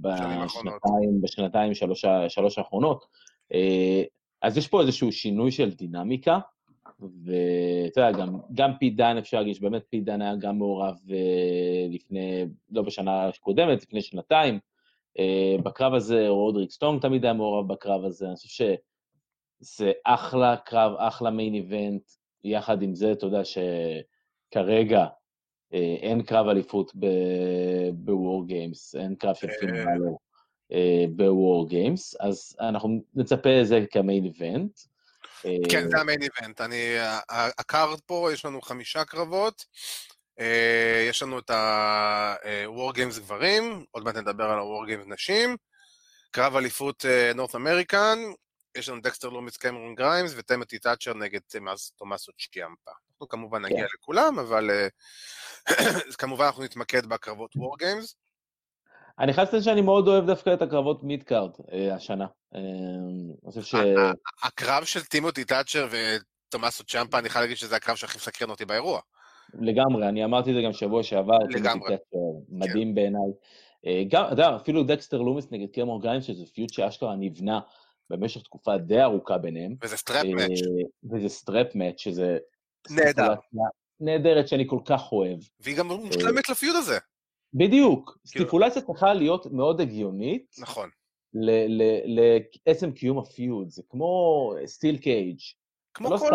בשנתיים, בשנתיים שלוש, שלוש האחרונות. אה, אז יש פה איזשהו שינוי של דינמיקה, ואתה יודע, גם, גם פיט דאן אפשר להגיד שבאמת פיט דאן היה גם מעורב אה, לפני, לא בשנה הקודמת, לפני שנתיים, אה, בקרב הזה, רודריק סטרונג תמיד היה מעורב בקרב הזה, אני חושב שזה אחלה קרב, אחלה main event, יחד עם זה, אתה יודע שכרגע אין קרב אליפות ב War Games, אין קרב של בלור ב War Games, אז אנחנו נצפה לזה כ main event. כן, זה המיין איבנט. אני, ה card פה, יש לנו חמישה קרבות. אה, יש לנו את ה-War Games גברים, עוד מעט נדבר על ה-War Games נשים. קרב אליפות North American, יש לנו דקסטר לומיס קמרון גריימס וטימותי תאצ'ר נגד תומאסו צ'יאמפה. אנחנו כמובן נגיע כן. לכולם, אבל אה, כמובן אנחנו נתמקד בקרבות War Games. אני חייב לציין שאני מאוד אוהב דווקא את הקרבות midcard אה, השנה. אה, אני חושב ש... הקרב של טימותי תאצ'ר ותומאסו צ'יאמפה, אני חייב להגיד שזה הקרב שהכי מסקרן אותי באירוע. לגמרי, אני אמרתי את זה גם שבוע שעבר. לגמרי. מדהים כן. בעיניי. אה, גם, אתה יודע, אפילו דקסטר לומיס נגד קמרון גריימס, שזה feud שאשכרה נבנה במשך תקופה די ארוכה ביניהם. וזה strap match. וזה strap match, שזה... נהדר. נהדרת שאני כל כך אוהב. והיא גם מושלמת ל feud הזה. בדיוק. כאילו... סטיפולציה צריכה להיות מאוד הגיונית. נכון. לעצם קיום ה feud, זה כמו steel cage. כמו, לא כל,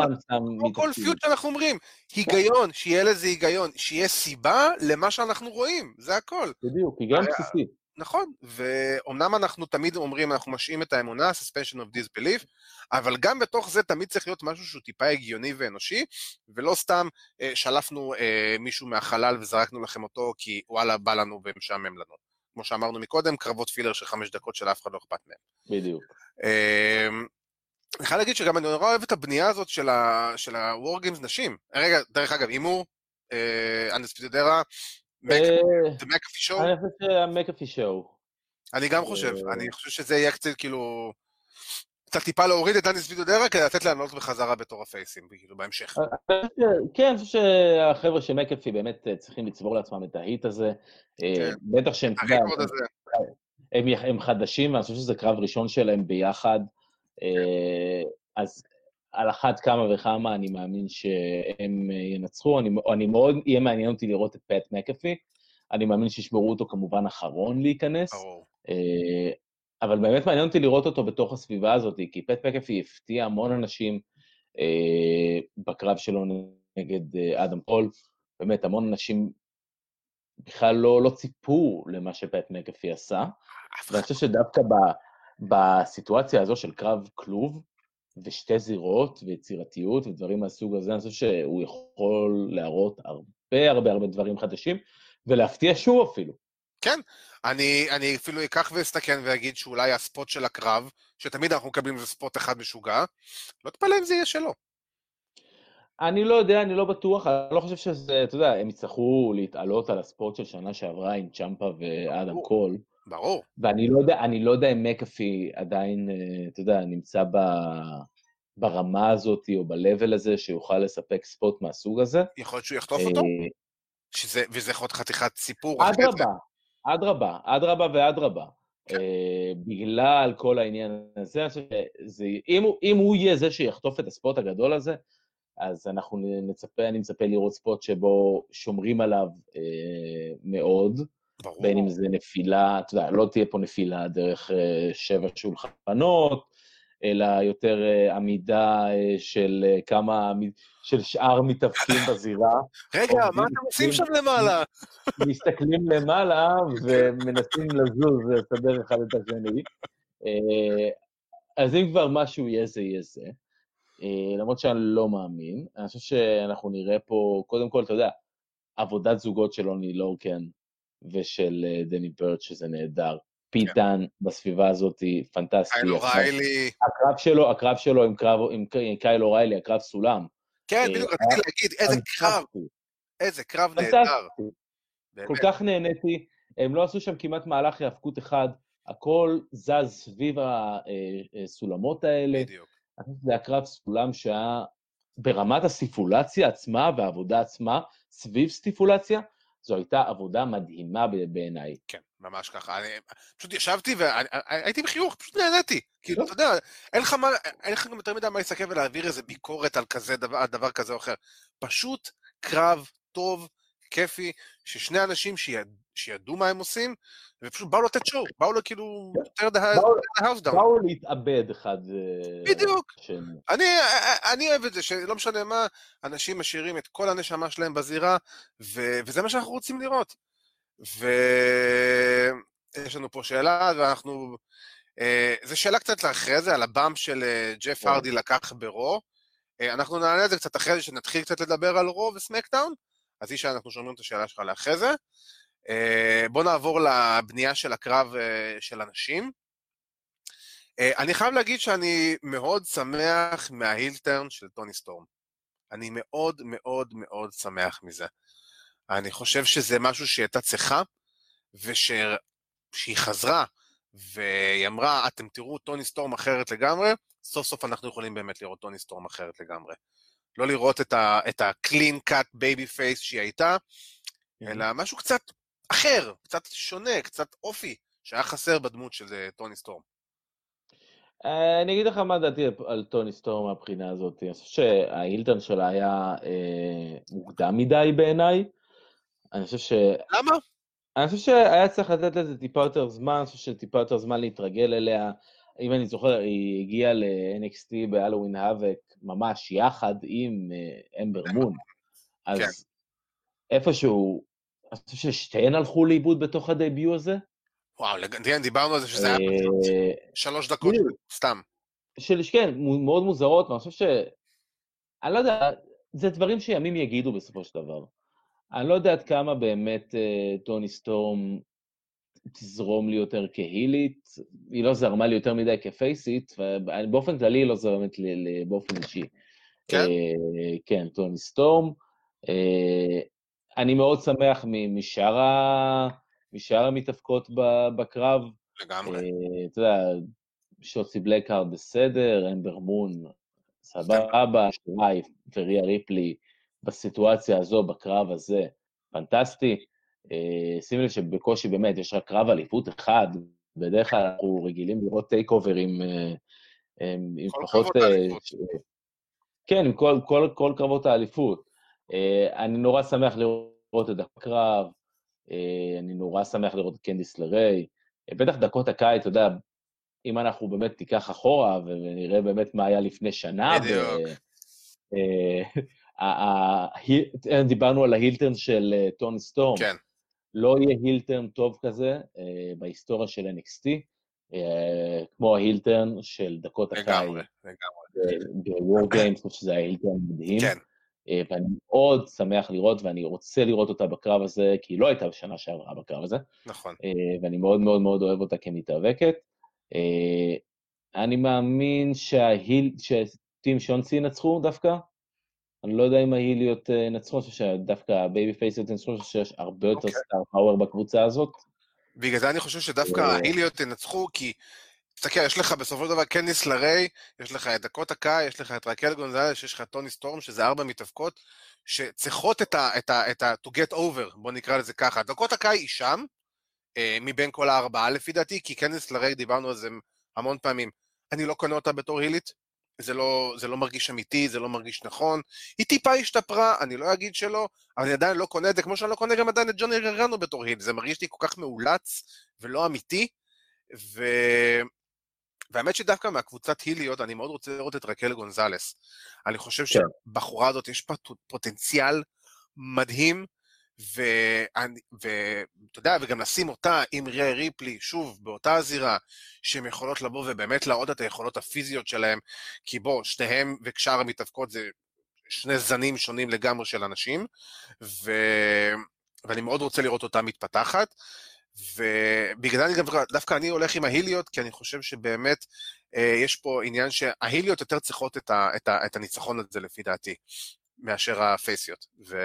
כמו כל פיוד שאנחנו אומרים, היגיון, שיהיה לזה היגיון, שיהיה סיבה למה שאנחנו רואים, זה הכל. בדיוק, היגיון בסיסי. נכון, ואומנם אנחנו תמיד אומרים, אנחנו משאים את האמונה, suspension of disbelief, אבל גם בתוך זה תמיד צריך להיות משהו שהוא טיפה הגיוני ואנושי, ולא סתם אה, שלפנו אה, מישהו מהחלל וזרקנו לכם אותו, כי וואלה, בא לנו ומשעמם לנו. כמו שאמרנו מקודם, קרבות פילר של חמש דקות שלאף אחד לא אכפת מהם. בדיוק. אה, אני חייב להגיד שגם אני נורא אוהב את הבנייה הזאת של ה-War Games נשים. רגע, דרך אגב, הימור, אנדספידרה, זה מקאפי שואו? אני חושב שהמקאפי שואו. אני גם חושב, אה, אני חושב שזה יהיה קצת כאילו... קצת טיפה להוריד את דניס וידודרה כדי לתת להם לעלות בחזרה בתור הפייסים, כאילו, בהמשך. אה, כן, אני חושב שהחבר'ה של מקאפי באמת אה, צריכים לצבור לעצמם את ההיט הזה. כן. בטח שהם... הם חדשים, ואני חושב שזה קרב ראשון שלהם ביחד. אז על אחת כמה וכמה אני מאמין שהם אה, ינצחו. אני, אני מאוד, יהיה מעניין אותי לראות את פט מקאפי. אני מאמין שישמרו אותו כמובן אחרון להיכנס. ברור. אה, אבל באמת מעניין אותי לראות אותו בתוך הסביבה הזאת, כי פט מקאפי הפתיע המון אנשים אה, בקרב שלו נגד אדם פול. באמת, המון אנשים בכלל לא, לא ציפו למה שפט מקאפי עשה. ואני חושב שדווקא ב, בסיטואציה הזו של קרב כלוב, ושתי זירות ויצירתיות ודברים מהסוג הזה, אני חושב שהוא יכול להראות הרבה הרבה הרבה דברים חדשים, ולהפתיע שוב אפילו. כן, אני, אני אפילו אקח ואסתכן ואגיד שאולי הספוט של הקרב, שתמיד אנחנו מקבלים איזה ספוט אחד משוגע, לא תפלא אם זה יהיה שלו. אני לא יודע, אני לא בטוח, אני לא חושב שזה, אתה יודע, הם יצטרכו להתעלות על הספוט של שנה שעברה עם צ'מפה ואדם קול. ברור. ואני לא יודע, אני לא יודע אם מקאפי עדיין, אה, אתה יודע, נמצא ב, ברמה הזאת או ב-level הזה שיוכל לספק ספוט מהסוג הזה. יכול להיות שהוא יחטוף אותו? אה, שזה, וזה יכול להיות חתיכת סיפור. אדרבה, אדרבה, אדרבה ואדרבה. כן. Uh, בגלל כל העניין הזה, אני חושב שזה, אם, אם הוא יהיה זה שיחטוף את הספוט הגדול הזה, אז אנחנו נצפה, אני מצפה לראות ספוט שבו שומרים עליו uh, מאוד, ברור. בין אם זה נפילה, אתה יודע, לא תהיה פה נפילה דרך uh, שבע שולחנות, אלא יותר uh, עמידה uh, של כמה, של שאר מתאבקים בזירה. רגע, מה אתם עושים שם למעלה? מסתכלים למעלה ומנסים לזוז, לסדר אחד את השני. אז אם כבר משהו יהיה זה, יהיה זה. למרות שאני לא מאמין, אני חושב שאנחנו נראה פה, קודם כל, אתה יודע, עבודת זוגות של אוני לורקן ושל אה, דני ברט, שזה נהדר. כן. בסביבה הזאת פנטסטי. קייל אוריילי. הקרב שלו, הקרב שלו עם, קרב, עם קייל אוריילי, הקרב סולם. כן, אה, בדיוק רציתי להגיד, איזה קרב, איזה קרב נהדר. כל כך נהניתי, הם לא עשו שם כמעט מהלך היאבקות אחד, הכל זז סביב הסולמות אה, האלה. בדיוק. זה היה קרב סולם שהיה ברמת הסיפולציה עצמה והעבודה עצמה, סביב סטיפולציה, זו הייתה עבודה מדהימה בעיניי. כן, ממש ככה. אני פשוט ישבתי והייתי בחיוך, פשוט נהניתי. כאילו, אתה יודע, אין לך מה, אין לך גם יותר מדי מה להסתכל ולהעביר איזה ביקורת על כזה דבר, דבר כזה או אחר. פשוט קרב טוב, כיפי, ששני אנשים שיד, שידעו מה הם עושים, ופשוט באו לתת show, באו לו כאילו, tear the house down. באו להתאבד אחד. בדיוק. אני, אני אוהב את זה, שלא משנה מה, אנשים משאירים את כל הנשמה שלהם בזירה, ו, וזה מה שאנחנו רוצים לראות. ויש לנו פה שאלה, ואנחנו... אה, זו שאלה קצת לאחרי זה, על ה bump של אה, ג'ף כן. הרדי לקח ב Raw. אה, אנחנו נענה את זה קצת אחרי זה, שנתחיל קצת לדבר על רו וסמקדאון. אז היא שאנחנו שומעים את השאלה שלך לאחרי זה. אה, בוא נעבור לבנייה של הקרב אה, של אנשים. אה, אני חייב להגיד שאני מאוד שמח מההילטרן של טוני סטורם. אני מאוד מאוד מאוד שמח מזה. אני חושב שזה משהו שהיא הייתה צריכה, ושהיא חזרה והיא אמרה, אתם תראו טוני סטורם אחרת לגמרי, סוף סוף אנחנו יכולים באמת לראות טוני סטורם אחרת לגמרי. לא לראות את ה-clean cut baby face שהיא הייתה, אלא משהו קצת אחר, קצת שונה, קצת אופי, שהיה חסר בדמות של אה, טוני סטורם. אה, אני אגיד לך מה דעתי על טוני סטורם מהבחינה הזאת. אני חושב שההילטון שלה היה אה, מוקדם מדי בעיניי. אני חושב ש... למה? אני חושב שהיה צריך לתת לזה טיפה יותר זמן, אני חושב שטיפה יותר זמן להתרגל אליה. אם אני זוכר, היא הגיעה ל-NXT בהלואוין האבק ממש יחד עם אה, אמבר מון. אז כן. איפשהו, אני חושב ששתיהן הלכו לאיבוד בתוך הדייביו הזה. וואו, כן, דיברנו על זה שזה היה אה, שלוש דקות, סתם. של, כן, מאוד מוזרות, ואני חושב ש... אני לא יודע, זה דברים שימים יגידו בסופו של דבר. אני לא יודע עד כמה באמת אה, טוני סטורם תזרום לי יותר כהילית, היא לא זרמה לי יותר מדי כפייסית, ובאופן כללי היא לא זרמת לי באופן אישי. כן? אה, כן, טוני סטורם. אני מאוד שמח משאר, ה... משאר המתאבקות בקרב. לגמרי. אה, אתה יודע, שוצי בלקהרד בסדר, אמבר מון, סבבה, שוואי וריה ריפלי בסיטואציה הזו, בקרב הזה, פנטסטי. אה, שימי לב שבקושי באמת יש רק קרב אליפות אחד, בדרך כלל אנחנו רגילים לראות TakeOver עם, אה, עם, עם פחות... כן, עם כל, כל, כל קרבות האליפות. אני נורא שמח לראות את הקרב, אני נורא שמח לראות את קנדיס לריי. בטח דקוטה קאי, אתה יודע, אם אנחנו באמת ניקח אחורה ונראה באמת מה היה לפני שנה. בדיוק. דיברנו על ההילטרן של טוני סטורם. כן. לא יהיה הילטרן טוב כזה אה, בהיסטוריה של NXT, אה, כמו ההילטרן של דקות הקיץ. לגמרי, לגמרי. ב-War Games, שזה היה הילטרן מדהים. כן. אה, ואני מאוד שמח לראות, ואני רוצה לראות אותה בקרב הזה, כי היא לא הייתה בשנה שעברה בקרב הזה. נכון. ואני מאוד מאוד מאוד אוהב אותה כמתאבקת. אני מאמין שההיל, שטים שונסי ינצחו דווקא, אני לא יודע אם ה heel יות ינצחו, אני חושב שדווקא ה babyface יות ינצחו, אני חושב שיש הרבה יותר star אוקיי. power בקבוצה הזאת. בגלל זה אני חושב שדווקא ה heel יות ינצחו, כי תסתכל, יש לך בסופו של דבר קנדיס לריי, יש לך את דקוטה קאי, יש לך את רקל גונזלס, יש לך טוני סטורם, שזה ארבע מתאבקות, שצריכות את ה... את ה, את ה to get over, בוא נקרא לזה ככה. דקוטה קאי היא שם, אה, מבין כל הארבעה לפי דעתי, כי קנדיס לריי, דיברנו על זה המון פעמים, אני לא קונה אותה בתור הילית, זה לא, זה לא מרגיש אמיתי, זה לא מרגיש נכון. היא טיפה השתפרה, אני לא אגיד שלא, אבל אני עדיין לא קונה את זה, כמו שאני לא קונה גם עדיין את ג'וני גרנו בתור היל, זה מרגיש לי כל כך מאולץ ולא אמיתי. ו... והאמת שדווקא מהקבוצת היליות, אני מאוד רוצה לראות את רקל גונזלס. אני חושב כן. שבחורה הזאת יש פוטנציאל מדהים, ואתה יודע, וגם לשים אותה עם ריי ריפלי, שוב, באותה הזירה, שהן יכולות לבוא ובאמת להראות את היכולות הפיזיות שלהן, כי בוא, שניהם ושאר המתאבקות זה שני זנים שונים לגמרי של אנשים, ו... ואני מאוד רוצה לראות אותה מתפתחת, ובגלל זה גם, דווקא אני הולך עם ההיליות, כי אני חושב שבאמת אה, יש פה עניין שההיליות יותר צריכות את, ה... את, ה... את הניצחון הזה לפי דעתי, מאשר הפייסיות. ו...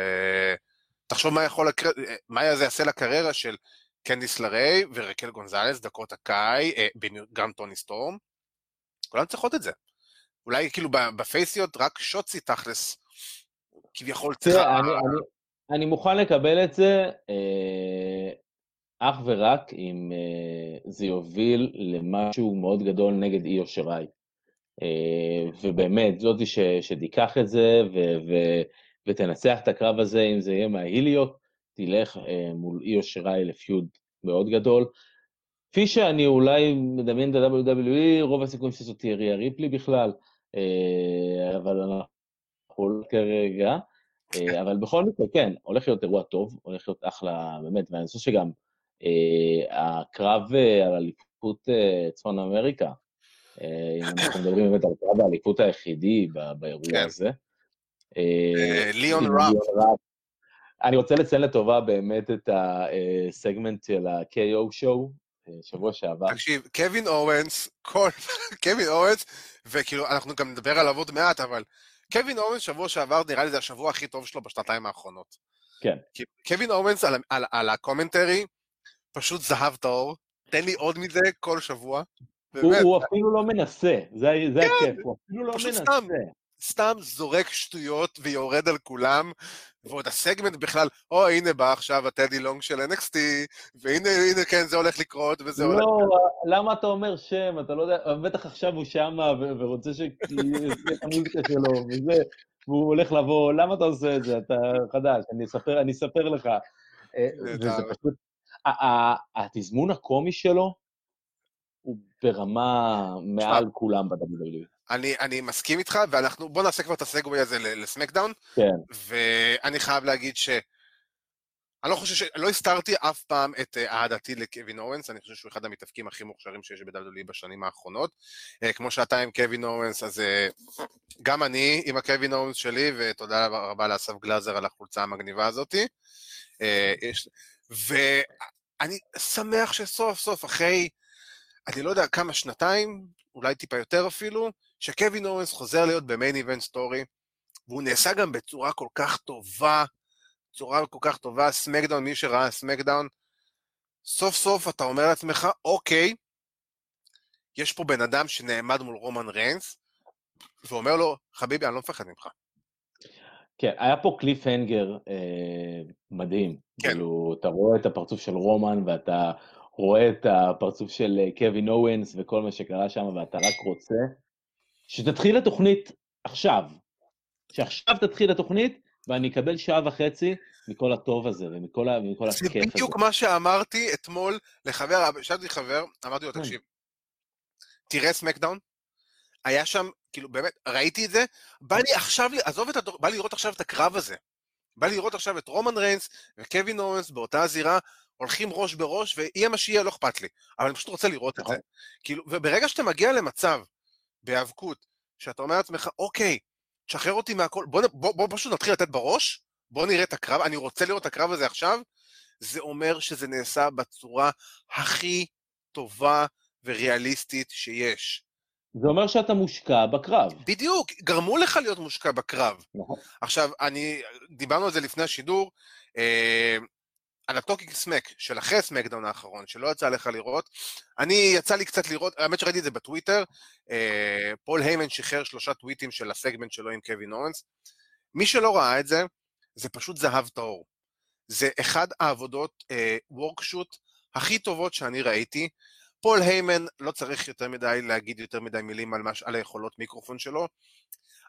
תחשוב מה יכול, לקר... מה זה יעשה לקריירה של קנדיס לריי ורקל גונזלס, דקות הקאי, אה, גם טוני סטורם. כולם צריכות את זה. אולי כאילו בפייסיות רק שוצי תכלס, כביכול צריכה... אני, אני, אני מוכן לקבל את זה אה, אך ורק אם אה, זה יוביל למשהו מאוד גדול נגד איו שיראי. אה, ובאמת, זאתי שתיקח את זה ו, ו, ותנצח את הקרב הזה, אם זה יהיה מההיליות, תלך אה, מול איו שיראי לפיוד מאוד גדול. כפי שאני אולי מדמיין את ה-WWE, רוב הסיכויים שזאת תהיה ריה ריפלי בכלל, אבל אנחנו לא כרגע. אבל בכל מקרה, כן, הולך להיות אירוע טוב, הולך להיות אחלה, באמת, ואני חושב שגם הקרב על אליפות צפון אמריקה, אם אנחנו מדברים באמת על קרב האליפות היחידי באירוע כן. הזה. ליאון ראף. אני רוצה לציין לטובה באמת את הסגמנט של ה- KO Show, שבוע שעבר. תקשיב, קווין אוונס, כל... קווין אוונס, וכאילו, אנחנו גם נדבר עליו עוד מעט, אבל קווין אוונס שבוע שעבר, נראה לי זה השבוע הכי טוב שלו בשנתיים האחרונות. כן. קווין אוונס על, על, על ה commentary, פשוט זהב טהור, תן לי עוד מזה כל שבוע. הוא, הוא אפילו לא מנסה, זה, זה כן, הכיף, הוא אפילו לא מנסה. סתם, סתם זורק שטויות ויורד על כולם, ועוד הסגמנט בכלל, או הנה בא עכשיו הטדי לונג של NXT, והנה, הנה כן, זה הולך לקרות, וזה לא, הולך... לא, למה אתה אומר שם? אתה לא יודע, בטח עכשיו הוא שמה ורוצה את המוזיקה שלו, וזה, והוא הולך לבוא, למה אתה עושה את זה? אתה חדש, אני אספר, אני אספר לך. אה, וזה פשוט... התזמון הקומי שלו הוא ברמה מעל כולם ב-WWE. אני, אני מסכים איתך, ואנחנו, בוא נעשה כבר את הסגווי הזה לסמקדאון. כן. ואני חייב להגיד ש... אני לא חושב ש... לא הסתרתי אף פעם את אה, אהדתי לקווין אורנס, אני חושב שהוא אחד המתאבקים הכי מוכשרים שיש ב-WWE בשנים האחרונות. אה, כמו שאתה עם קווין אורנס, אז אה, גם אני עם הקווין אוונס שלי, ותודה רבה לאסף גלאזר על החולצה המגניבה הזאתי. ואני שמח שסוף סוף, אחרי, אני לא יודע כמה שנתיים, אולי טיפה יותר אפילו, שקווין אוונס חוזר להיות ב main event story, והוא נעשה גם בצורה כל כך טובה, צורה כל כך טובה, SmackDown, מי שראה SmackDown, סוף סוף אתה אומר לעצמך, אוקיי, יש פה בן אדם שנעמד מול רומן ריינס, ואומר לו, חביבי, אני לא מפחד ממך. כן, היה פה קליף הנגר אה, מדהים. כן. כאילו, אתה רואה את הפרצוף של רומן, ואתה רואה את הפרצוף של אה, קווין אורנס וכל מה שקרה שם, ואתה רק רוצה שתתחיל התוכנית עכשיו. שעכשיו תתחיל התוכנית, ואני אקבל שעה וחצי מכל הטוב הזה ומכל, ה... הכיף הזה. זה בדיוק מה שאמרתי אתמול לחבר, שאלתי חבר, אמרתי לו, כן. תקשיב, תראה סמקדאון, היה שם, כאילו, באמת, ראיתי את זה, בא לי עכשיו, עזוב את הדור, בא לי לראות עכשיו את הקרב הזה. בא לי לראות עכשיו את רומן ריינס וקווין אורנס באותה זירה, הולכים ראש בראש, ויהיה מה שיהיה, לא אכפת לי. אבל אני פשוט רוצה לראות את זה. נכון. כאילו, וברגע שאתה מגיע למצב, בהיאבקות, שאתה אומר לעצמך, אוקיי, תשחרר אותי מהכל, בוא, בוא, בוא פשוט נתחיל לתת בראש, בוא נראה את הקרב, אני רוצה לראות את הקרב הזה עכשיו, זה אומר שזה נעשה בצורה הכי טובה וריאליסטית שיש. זה אומר שאתה מושקע בקרב. בדיוק, גרמו לך להיות מושקע בקרב. נכון. עכשיו, אני, דיברנו על זה לפני השידור, אה, על ה Talking Smack של אחרי SmackDown האחרון, שלא יצא לך לראות. אני, יצא לי קצת לראות, האמת שראיתי את זה בטוויטר, אה, פול היימן שחרר שלושה טוויטים של הסגמנט שלו עם קווין אוונס. מי שלא ראה את זה, זה פשוט זהב טהור. זה אחד העבודות אה, וורקשוט הכי טובות שאני ראיתי. פול היימן, לא צריך יותר מדי להגיד יותר מדי מילים על, מש, על היכולות מיקרופון שלו.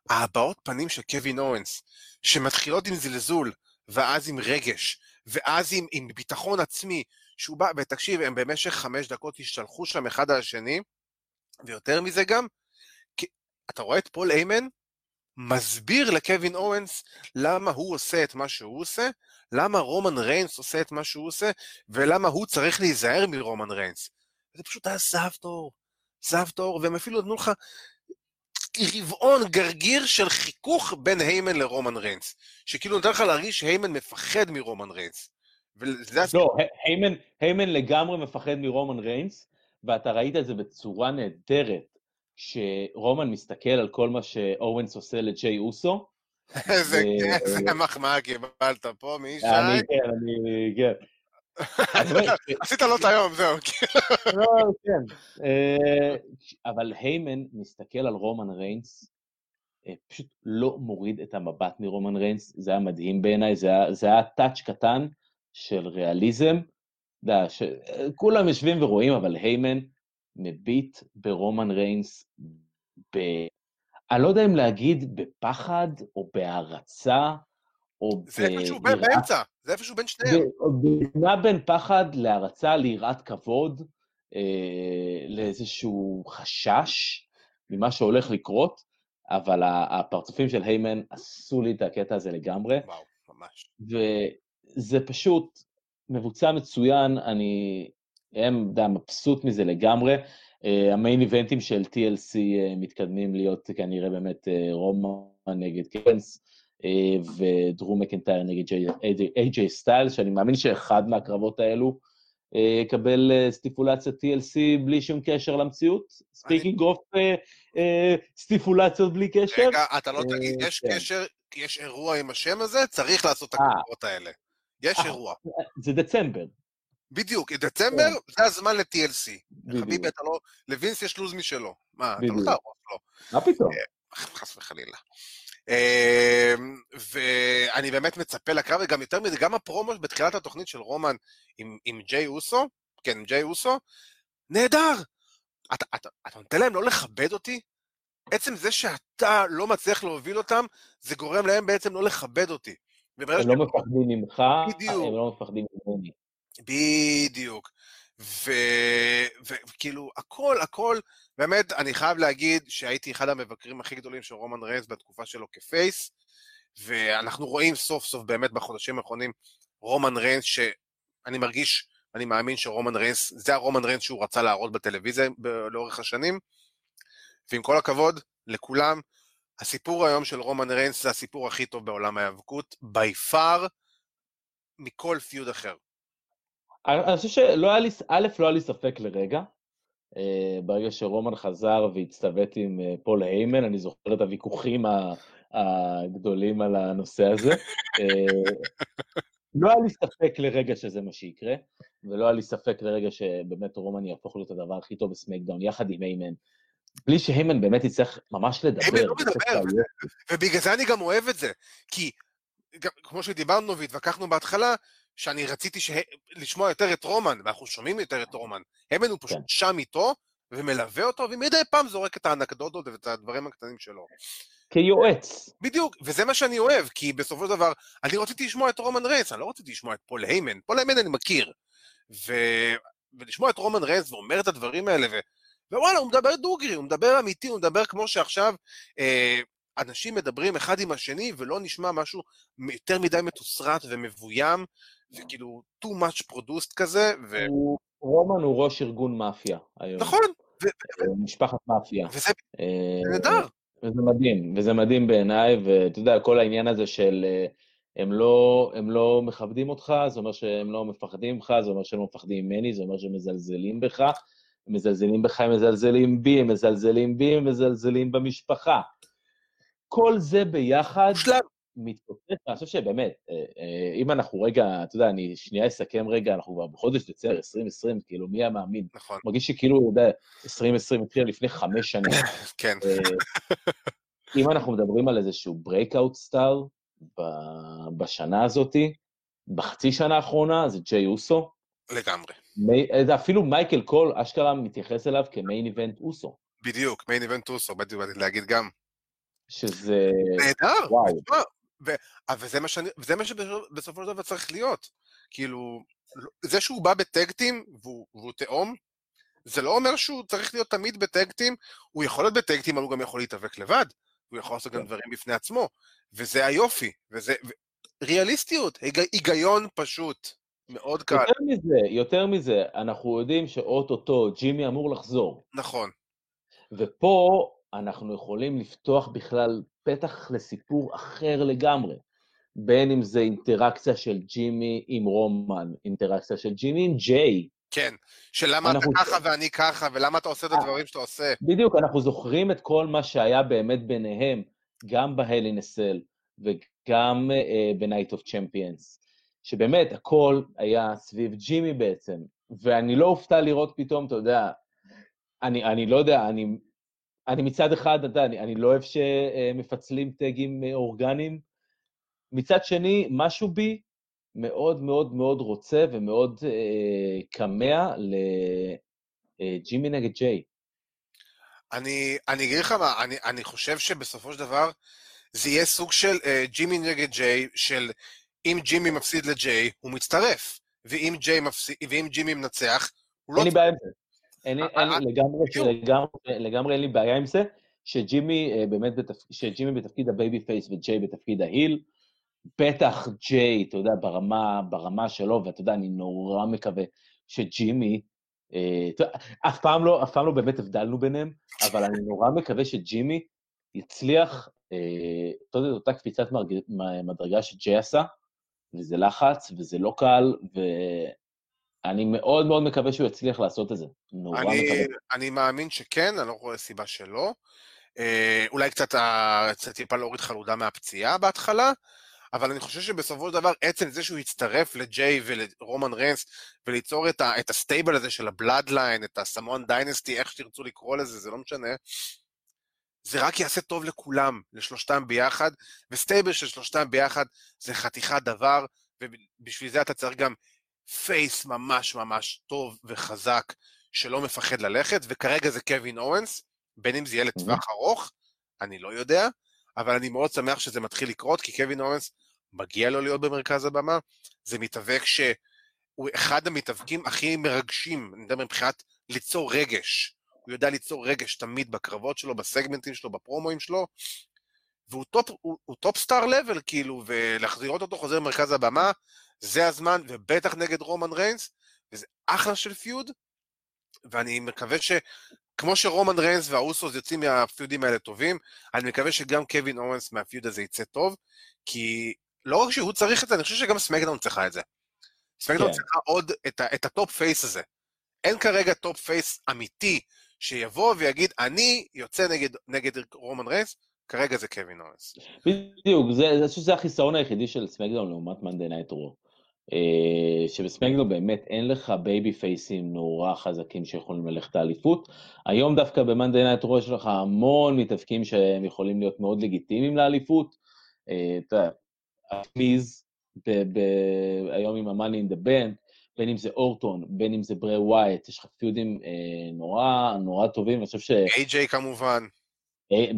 ההבעות פנים של קווין אורנס, שמתחילות עם זלזול, ואז עם רגש, ואז עם, עם ביטחון עצמי, שהוא בא, ותקשיב, הם במשך חמש דקות השתלחו שם אחד על השני, ויותר מזה גם, כי, אתה רואה את פול היימן מסביר לקווין אוונס למה הוא עושה את מה שהוא עושה, למה רומן ריינס עושה את מה שהוא עושה, ולמה הוא צריך להיזהר מרומן ריינס. זה פשוט היה זהב טהור, זהב טהור, והם אפילו נתנו לך רבעון גרגיר של חיכוך בין היימן לרומן ריינס, שכאילו נותן לך להרגיש שהיימן מפחד מרומן ריינס. לא, היימן, היימן לגמרי מפחד מרומן ריינס, ואתה ראית את זה בצורה נהדרת, שרומן מסתכל על כל מה שאורנס עושה לג'יי אוסו. איזה מחמאה קיבלת פה מישי. אני כן, אני כן. עשית לו את היום, זהו. לא, כן. אה, אבל היימן מסתכל על רומן ריינס, אה, פשוט לא מוריד את המבט מרומן ריינס, זה היה מדהים בעיניי, זה היה, טאץ' קטן של ריאליזם, שכולם יושבים ורואים, אבל היימן מביט ברומן ריינס ב... אני לא יודע אם להגיד בפחד או בהערצה, או זה איפשהו באמצע, זה איפשהו בין שניהם. נע בין פחד להערצה, ליראת כבוד, אה, לאיזשהו חשש ממה שהולך לקרות, אבל הפרצופים של היימן עשו לי את הקטע הזה לגמרי. וואו, ממש. וזה פשוט מבוצע מצוין, אני הם, יודע, מבסוט מזה לגמרי. אה, ה main event ים של TLC אה, מתקדמים להיות כנראה באמת אה, רומן נגד אוונס, אה, ודרו מקנטייר נגד AJ סטיילס, שאני מאמין שאחד מהקרבות האלו אה, יקבל uh, סטיפולציה TLC בלי שום קשר למציאות. Speaking of סטיפולציות בלי קשר. רגע, אתה לא תגיד, יש כן. קשר, יש אירוע עם השם הזה, צריך לעשות את הקרבות האלה. יש אירוע. זה דצמבר. בדיוק, דצמבר כן. זה הזמן ל-TLC. חביבי, אתה לא... לווינס יש לו"ז משלו. מה, אתה לא תערוך לו. מה פתאום? אה, חס וחלילה. אמ, ואני באמת מצפה לקרב, וגם יותר מזה, גם הפרומו בתחילת התוכנית של רומן עם, עם ג'יי אוסו, כן, עם ג'יי אוסו, נהדר! אתה, אתה, אתה נותן להם לא לכבד אותי? עצם זה שאתה לא מצליח להוביל אותם, זה גורם להם בעצם לא לכבד אותי. הם לא מפחדים ממך, הם לא מפחדים ממני. בדיוק. וכאילו, הכל, הכל, באמת, אני חייב להגיד שהייתי אחד המבקרים הכי גדולים של רומן ריינס בתקופה שלו כפייס, ואנחנו רואים סוף סוף באמת בחודשים האחרונים רומן ריינס, שאני מרגיש, אני מאמין שרומן ריינס, זה הרומן ריינס שהוא רצה להראות בטלוויזיה לאורך השנים, ועם כל הכבוד לכולם, הסיפור היום של רומן ריינס זה הסיפור הכי טוב בעולם ההיאבקות, by far, מכל feud אחר. אני חושב שלא היה לי, א', לא היה לי ספק לרגע. אה, ברגע שרומן חזר והצטוות עם אה, פול היימן, אני זוכר את הוויכוחים הגדולים על הנושא הזה. אה, לא היה לי ספק לרגע שזה מה שיקרה, ולא היה לי ספק לרגע שבאמת רומן יהפוך להיות הדבר הכי טוב בסמקדאון, יחד עם היימן. בלי שהיימן באמת יצטרך ממש לדבר. היימן לא מדבר, ובגלל זה אני גם אוהב את זה. כי כמו שדיברנו והתווכחנו בהתחלה, שאני רציתי ש... לשמוע יותר את רומן, ואנחנו שומעים יותר את רומן. היימן הוא פשוט כן. שם איתו, ומלווה אותו, ומדי פעם זורק את האנקדוטות ואת הדברים הקטנים שלו. כיועץ. בדיוק, וזה מה שאני אוהב, כי בסופו של דבר, אני רציתי לשמוע את רומן ריינס, אני לא רציתי לשמוע את פול היימן, פול היימן אני מכיר. ו... ולשמוע את רומן ריינס ואומר את הדברים האלה, ו... ווואלה, הוא מדבר דוגרי, הוא מדבר אמיתי, הוא מדבר כמו שעכשיו אה, אנשים מדברים אחד עם השני, ולא נשמע משהו יותר מדי מתוסרט ומבוים, וכאילו too much produced כזה. ו... הוא, רומן הוא ראש ארגון מאפיה היום. נכון. ו... משפחת מאפיה. וזה אה, נהדר. וזה מדהים, וזה מדהים בעיניי, ואתה יודע, כל העניין הזה של אה, הם לא, הם לא מכבדים אותך, זה אומר שהם לא מפחדים ממך, זה אומר שהם לא מפחדים ממני, זה אומר שהם מזלזלים בך, הם מזלזלים בך, הם מזלזלים בי, הם מזלזלים בי, הם מזלזלים במשפחה. כל זה ביחד מתפוצץ, אני חושב שבאמת, אה, אה, אם אנחנו רגע, אתה יודע, אני שנייה אסכם רגע, אנחנו כבר בחודש דצמבר 2020, כאילו, מי היה מאמין? נכון. מרגיש שכאילו, אתה יודע, 2020 התחיל לפני חמש שנים. כן. אה, אם אנחנו מדברים על איזשהו breakout סטאר בשנה הזאתי, בחצי שנה האחרונה, זה ג'יי אוסו. לגמרי. אפילו מייקל קול, אשכרה מתייחס אליו כמיין איבנט אוסו. בדיוק, מיין איבנט אוסו, בדיוק, להגיד גם. שזה... נהדר, וואו. וזה מה, שאני, וזה מה שבסופו של דבר צריך להיות. כאילו, זה שהוא בא ב tag team והוא, והוא תאום, זה לא אומר שהוא צריך להיות תמיד ב tag team, הוא יכול להיות ב tag team, אבל הוא גם יכול להתאבק לבד, הוא יכול לעשות גם כן. דברים בפני עצמו, וזה היופי, וזה... ו... ריאליסטיות, היג... היגיון פשוט, מאוד קל. יותר מזה, יותר מזה, אנחנו יודעים שאו-טו-טו ג'ימי אמור לחזור. נכון. ופה אנחנו יכולים לפתוח בכלל פתח לסיפור אחר לגמרי. בין אם זה אינטראקציה של ג'ימי עם רומן, אינטראקציה של ג'ימי עם ג'יי. כן, של למה אנחנו... אתה ככה ואני ככה, ולמה אתה עושה את הדברים שאתה עושה. בדיוק, אנחנו זוכרים את כל מה שהיה באמת ביניהם, גם בהלינסל וגם uh, ב-Night of Champions, שבאמת הכל היה סביב ג'ימי בעצם, ואני לא אופתע לראות פתאום, אתה יודע, אני, אני לא יודע, אני אני מצד אחד, אתה יודע, אני, לא אוהב שמפצלים טאגים אורגניים. מצד שני, משהו בי מאוד מאוד מאוד רוצה ומאוד אה, כמה לג'ימי אה, נגד ג'יי. אני, אני אגיד לך מה, אני, אני חושב שבסופו של דבר זה יהיה סוג של אה, ג'ימי נגד ג'יי, של אם ג'ימי מפסיד לג'יי, הוא מצטרף, ואם, מפסיד, ואם ג'ימי מנצח, הוא לא... אין לי בעיה עם זה. אין לי, לגמרי, אין לי בעיה עם זה, שג'ימי באמת, בתפ... שג'ימי בתפקיד ה babyface וג'יי בתפקיד ה heel, בטח ג'יי, אתה יודע, ברמה, ברמה שלו, ואתה יודע, אני נורא מקווה שג'ימי, אה, אף פעם לא, אף פעם לא באמת הבדלנו ביניהם, אבל אני נורא מקווה שג'ימי יצליח, אה, אתה יודע, אותה קפיצת מדרגה שג'יי עשה, וזה לחץ, וזה לא קל, ואני מאוד מאוד מקווה שהוא יצליח לעשות את זה. נורא אני, מקווה. אני מאמין שכן, אני לא רואה סיבה שלא. אה, אולי קצת, קצת טיפה להוריד חלודה מהפציעה בהתחלה, אבל אני חושב שבסופו של דבר, עצם זה שהוא יצטרף לג'יי ולרומן ריינס, וליצור את, ה, את ה stable הזה של ה Bloodline, את ה Samoan Dynasty, איך שתרצו לקרוא לזה, זה לא משנה, זה רק יעשה טוב לכולם, לשלושתם ביחד, ו stable של שלושתם ביחד זה חתיכת דבר, ובשביל זה אתה צריך גם face ממש ממש טוב וחזק, שלא מפחד ללכת, וכרגע זה קווין אוונס, בין אם זה יהיה לטווח ארוך, אני לא יודע, אבל אני מאוד שמח שזה מתחיל לקרות, כי קווין אוונס, מגיע לו להיות במרכז הבמה, זה מתאבק שהוא אחד המתאבקים הכי מרגשים, אני מדבר מבחינת ליצור רגש. הוא יודע ליצור רגש תמיד בקרבות שלו, בסגמנטים שלו, בפרומואים שלו, והוא top, הוא, הוא top star level, כאילו, ולהחזיר אותו חוזר למרכז הבמה, זה הזמן, ובטח נגד רומן ריינס, וזה אחלה של feud, ואני מקווה ש... כמו שרומן ריינס והאוסוס יוצאים מה feud ים האלה טובים, אני מקווה שגם קווין אוונס מה feud הזה יצא טוב, כי לא רק שהוא צריך את זה, אני חושב שגם SmackDown צריכה את זה. SmackDown כן. צריכה עוד את, את ה top face הזה. אין כרגע top face אמיתי שיבוא ויגיד, אני יוצא נגד, נגד רומן ריינס, כרגע זה קווין אוונס. בדיוק, זה, אני חושב שזה החיסרון היחידי של SmackDown לעומת Monday Night Raw. אה, שב SmackDown באמת אין לך babyface ים נורא חזקים שיכולים ללכת לאליפות. היום דווקא ב Monday Night Raw יש לך המון מתאבקים שהם יכולים להיות מאוד לגיטימיים לאליפות. אה, אתה יודע, המיז היום עם in the band, בין אם זה אורטון, בין אם זה ברי ווייט, יש לך feud ים אה, נורא נורא טובים, אני חושב ש... איי-ג'יי כמובן.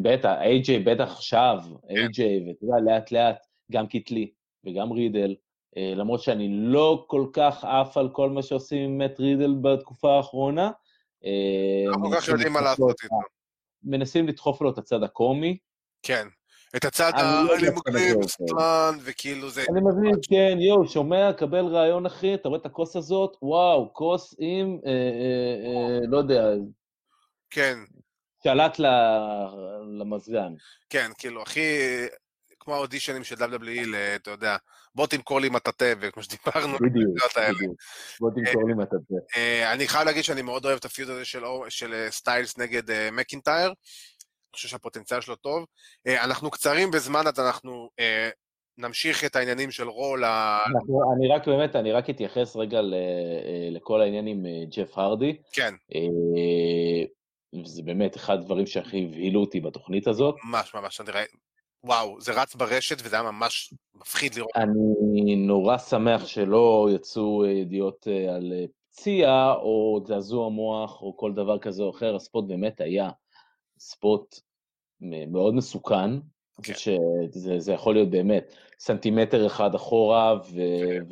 בטח, איי-ג'יי בטח עכשיו, איי-ג'יי, כן. ואתה יודע, לאט לאט, גם קית' לי וגם רידל, למרות שאני לא כל כך עף על כל מה שעושים עם מט רידל בתקופה האחרונה. אה, לא כל כך יודעים מה לעשות איתו. מנסים לדחוף לו את הצד הקומי. כן. את הצד לא מגניב, stoner, וכאילו זה... אני מבין, כן, יואו, שומע, קבל רעיון אחי, אתה רואה את הכוס הזאת? וואו, כוס עם, אה, לא יודע. כן. שלט למזגן. כן, כאילו, הכי... כמו האודישנים של WWE, אתה יודע, בוא תמכור לי מטאטא, וכמו שדיברנו, בדיוק, בדיוק, בוא תמכור לי מטאטא. אה, אני חייב להגיד שאני מאוד אוהב את הפיוד הזה של אה, סטיילס נגד אה, מקינטייר, אני חושב שהפוטנציאל שלו טוב. אנחנו קצרים בזמן, אז אנחנו נמשיך את העניינים של רול. אני רק באמת, אני רק אתייחס רגע לכל העניין עם ג'ף הרדי. כן. זה באמת אחד הדברים שהכי הבהילו אותי בתוכנית הזאת. ממש ממש, אני ראיתי, וואו, זה רץ ברשת וזה היה ממש מפחיד לראות. אני נורא שמח שלא יצאו ידיעות אה, על אה, פציעה או זעזוע מוח או כל דבר כזה או אחר, הספוט באמת היה ספוט מאוד מסוכן. כן. שזה זה יכול להיות באמת סנטימטר אחד אחורה, ו...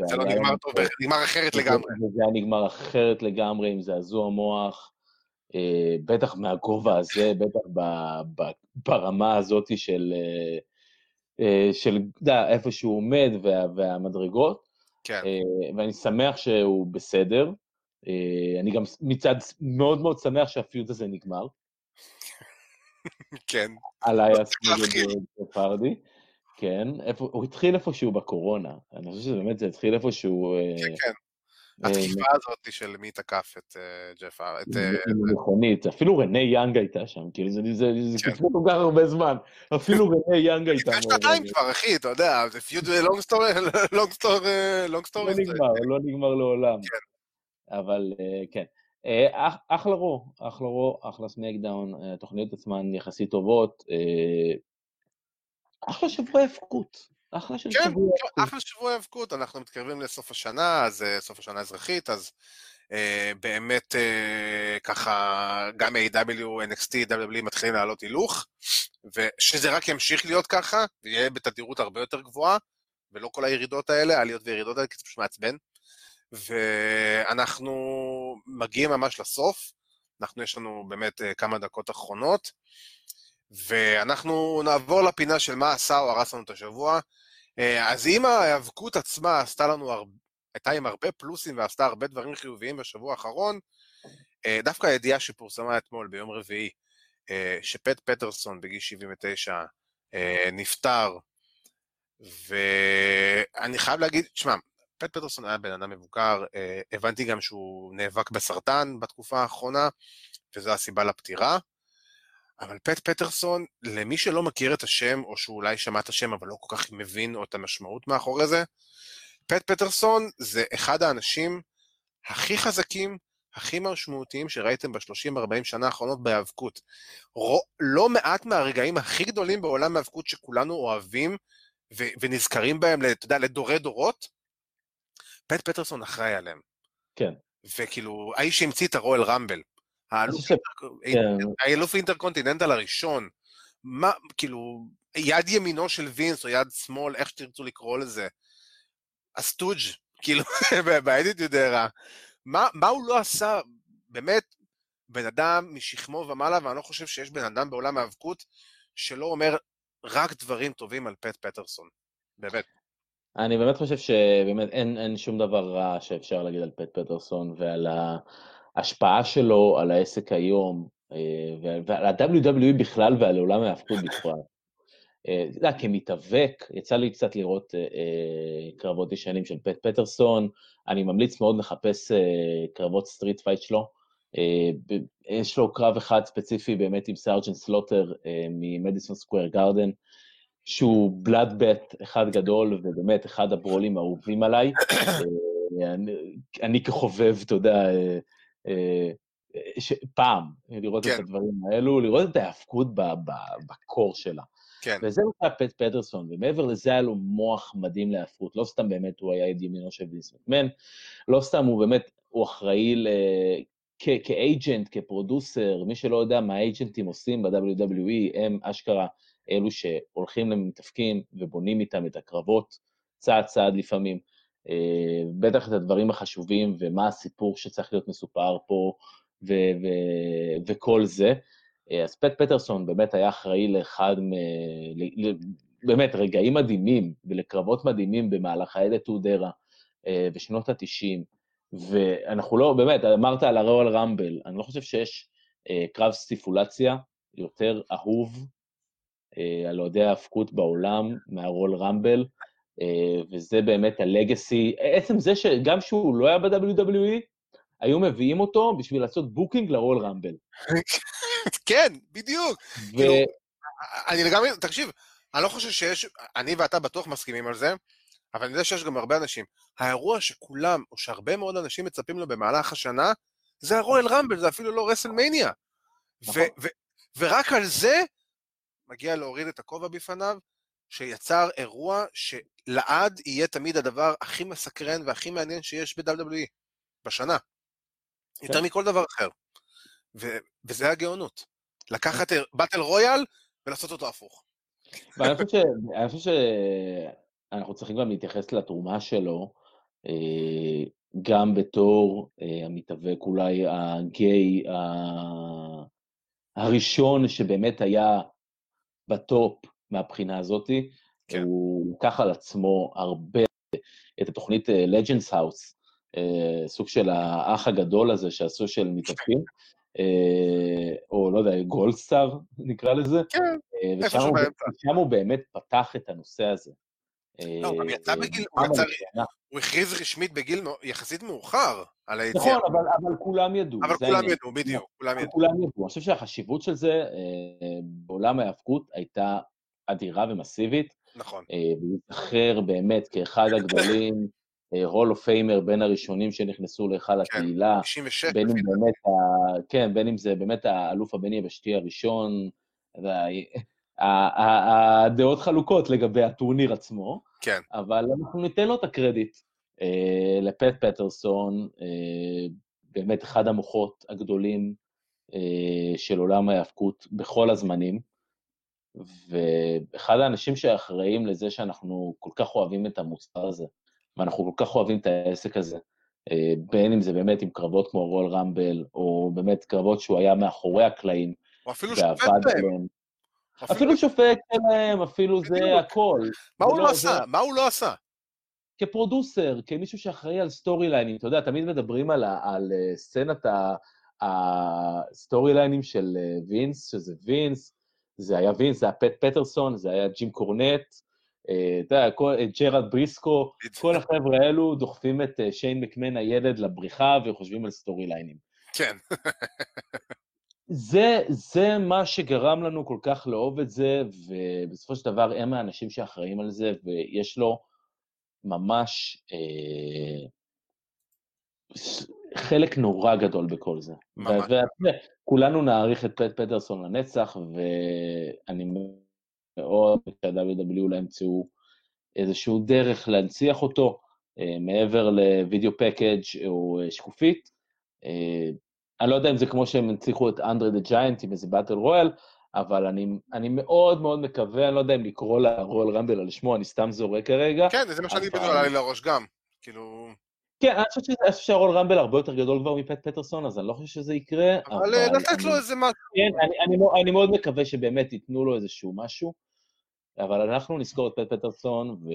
זה לא נגמר טוב, נגמר אחרת לגמרי. זה היה נגמר אחרת לגמרי עם זעזוע מוח, אה, בטח מהגובה הזה, בטח ברמה הזאת של, אה, אה, של, יודע, איפה שהוא עומד וה, והמדרגות. כן. ואני שמח שהוא בסדר. אני גם מצד מאוד מאוד שמח שהפיוט הזה נגמר. כן. עליי הסמוד פרדי. כן, איפה, הוא התחיל איפשהו בקורונה, אני חושב שבאמת זה התחיל איפשהו... כן, כן. התקיפה הזאת של מי תקף את אה, ג'ף אר... אה, מכונית, אפילו רנה יאנג הייתה שם, כאילו זה כן. קיצרו כל כך הרבה זמן, אפילו רנה יאנג הייתה. לפני שנתיים כבר, אחי, אתה יודע, זה feud long story, long story, לא נגמר, לא נגמר לעולם. כן. אבל אה, כן. אה, אחלה רו, אחלה רו, אחלה סמקדאון, התוכניות עצמן יחסית טובות. אחלה שבוע האבקות. אחלה של כן, שבוע. כן, אחלה שבוע האבקות, אנחנו מתקרבים לסוף השנה, אז סוף השנה האזרחית, אז אה, באמת אה, ככה, גם A.W, NXT, WWE מתחילים לעלות הילוך, ושזה רק ימשיך להיות ככה, ויהיה בתדירות הרבה יותר גבוהה, ולא כל הירידות האלה, העליות וירידות האלה, כי זה פשוט מעצבן. ואנחנו מגיעים ממש לסוף, אנחנו, יש לנו באמת אה, כמה דקות אחרונות, ואנחנו נעבור לפינה של מה עשה או הרס לנו את השבוע. אז אם ההיאבקות עצמה עשתה לנו הרבה, הייתה עם הרבה פלוסים ועשתה הרבה דברים חיוביים בשבוע האחרון. אה, דווקא הידיעה שפורסמה אתמול, ביום רביעי, אה, שפט פטרסון בגיל 79 אה, נפטר, ואני חייב להגיד, תשמע, פט פטרסון היה בן אדם מבוגר, הבנתי גם שהוא נאבק בסרטן בתקופה האחרונה, וזו הסיבה לפטירה. אבל פט פטרסון, למי שלא מכיר את השם, או שאולי שמע את השם אבל לא כל כך מבין או את המשמעות מאחורי זה, פט פטרסון זה אחד האנשים הכי חזקים, הכי משמעותיים שראיתם ב-30-40 שנה האחרונות בהיאבקות. לא מעט מהרגעים הכי גדולים בעולם ההיאבקות שכולנו אוהבים ו- ונזכרים בהם, אתה יודע, לדורי דורות, פט פטרסון אחראי עליהם. כן. וכאילו, האיש שהמציא את ה Royal Rumble. האלוף כן. Intercontinental הראשון. מה, כאילו, יד ימינו של וינס, או יד שמאל, איך שתרצו לקרוא לזה. ה stooge, כאילו, ב Attitude Era. מה, מה הוא לא עשה, באמת, בן אדם משכמו ומעלה, ואני לא חושב שיש בן אדם בעולם ההיאבקות שלא אומר רק דברים טובים על פט פטרסון. באמת. אני באמת חושב שבאמת אין, אין שום דבר רע שאפשר להגיד על פט פטרסון ועל ההשפעה שלו על העסק היום, אה, ועל ה-WWE בכלל ועל עולם ההאבקות בפרט. אה, אתה יודע, כמתאבק, יצא לי קצת לראות אה, קרבות ישנים של פט פטרסון, אני ממליץ מאוד לחפש קרבות street fight שלו. יש לו קרב אחד ספציפי באמת עם סארג'נט סלוטר ממדיסון סקוויר גארדן, שהוא bloodbath אחד גדול, ובאמת אחד ה brawl ים האהובים עליי. אני, אני כחובב, אתה יודע, פעם, לראות כן. את הדברים האלו, לראות את ההאבקות ב core שלה. כן. וזה נקרא פט פטרסון, ומעבר לזה היה לו מוח מדהים להפרות, לא סתם באמת הוא היה יד ימינו של וינס מקמן, לא סתם הוא באמת, הוא אחראי ל... כאג'נט, כפרודוסר, מי שלא יודע מה האג'נטים עושים ב-WWE, הם אשכרה אלו שהולכים למתאפקים ובונים איתם את הקרבות, צעד צעד לפעמים. אה, בטח את הדברים החשובים ומה הסיפור שצריך להיות מסופר פה ו- ו- וכל זה. אה, אז פט פטרסון באמת היה אחראי לאחד מ... באמת, רגעים מדהימים ולקרבות מדהימים במהלך האדט אודרה אה, בשנות ה-90, ואנחנו לא, באמת, אמרת על ה Royal Rumble, אני לא חושב שיש אה, קרב סטיפולציה יותר אהוב על אוהדי ההאבקות בעולם מה Royal Rumble, וזה באמת ה legacy, עצם זה שגם כשהוא לא היה ב-WWE, היו מביאים אותו בשביל לעשות booking ל Royal Rumble. כן, בדיוק. ו... כאילו, אני לגמרי, תקשיב, אני לא חושב שיש, אני ואתה בטוח מסכימים על זה, אבל אני יודע שיש גם הרבה אנשים. האירוע שכולם, או שהרבה מאוד אנשים מצפים לו במהלך השנה, זה הרואל רמבל, זה אפילו לא רסלמניה. נכון. ורק על זה מגיע להוריד את הכובע בפניו, שיצר אירוע שלעד יהיה תמיד הדבר הכי מסקרן והכי מעניין שיש ב-WWE בשנה. כן. יותר מכל דבר אחר. ו- וזה הגאונות. לקחת באטל רויאל ולעשות אותו הפוך. ואני חושב שאנחנו צריכים גם להתייחס לתרומה שלו, אה, גם בתור אה, המתאבק אולי הגיי הראשון שבאמת היה בטופ מהבחינה הזאת. כן. הוא לקח על עצמו הרבה את התוכנית אה, Legends House, סוג של האח הגדול הזה שעשו של מתאבקים. אה, או לא יודע, גולדסטאר נקרא לזה. כן, אה. ושם הוא באמת פתח את הנושא הזה. לא, הוא גם אה, יצא בגיל, הוא יצא, הוא הכריז רשמית בגיל יחסית מאוחר על היציאה. נכון, אבל, אבל כולם ידעו. אבל כולם ידעו, בדיוק, כולם ידעו. כולם ידעו. אני חושב שהחשיבות של זה בעולם ההיאבקות הייתה אדירה ומסיבית. נכון. והוא זכר באמת כאחד הגדולים Hall of Famer בין הראשונים שנכנסו להיכל כן, התהילה, 96. בין אם. באמת, ה... כן, בין אם זה באמת האלוף הבין יבשתי הראשון, וה- ה- ה- הדעות חלוקות לגבי הטורניר עצמו, כן, אבל אנחנו ניתן לו את הקרדיט. אה, לפט פטרסון, אה, באמת אחד המוחות הגדולים אה, של עולם ההיאבקות בכל הזמנים, ואחד האנשים שאחראים לזה שאנחנו כל כך אוהבים את המוצר הזה, ואנחנו כל כך אוהבים את העסק הזה, אה, בין אם זה באמת עם קרבות כמו Royal Rumble, או באמת קרבות שהוא היה מאחורי הקלעים, או אפילו שופט בהם. אפילו- אפילו שופט שלהם, אפילו זה בדיוק. הכל. מה זה הוא לא זה- עשה? מה הוא לא עשה? כ producer, כמישהו שאחראי על סטורי ליינים, אתה יודע, תמיד מדברים על, על אה, סצנת הסטורי ליינים של אה, וינס, שזה וינס, זה היה וינס, זה היה פט פטרסון, זה היה ג'ים קורנט, אה, אתה יודע, אה, ג'רי בריסקו, כל החבר'ה האלו דוחפים את אה, שיין מקמן הילד לבריכה וחושבים על סטורי ליינים. כן, זה, זה מה שגרם לנו כל כך לאהוב את זה, ובסופו של דבר הם האנשים שאחראים על זה, ויש לו ממש אה, חלק נורא גדול בכל זה. ממש. וכולנו נעריך את פט פטרסון לנצח, ואני מאוד שה-WW לא ימצאו איזשהו דרך להנציח אותו, אה, מעבר לוידאו פקאג' או אה, שקופית. אה, אני לא יודע אם זה כמו שהם הנציחו את אנדרי דה ג'יינט עם איזה באטל רויאל, אבל אני, אני מאוד מאוד מקווה, אני לא יודע אם לקרוא לרואל רמבל על שמו, אני סתם זורק כרגע. כן, זה מה שאני בדיוק עלה לי לראש גם. כאילו... כן, אני חושב שהרול רמבל הרבה יותר גדול כבר מפט פטרסון, אז אני לא חושב שזה יקרה. אבל אה, לתת לו איזה משהו. כן, אני, אני, מאוד- אני מאוד מקווה שבאמת ייתנו לו איזשהו משהו, אבל אנחנו נזכור את פט פטרסון, ו...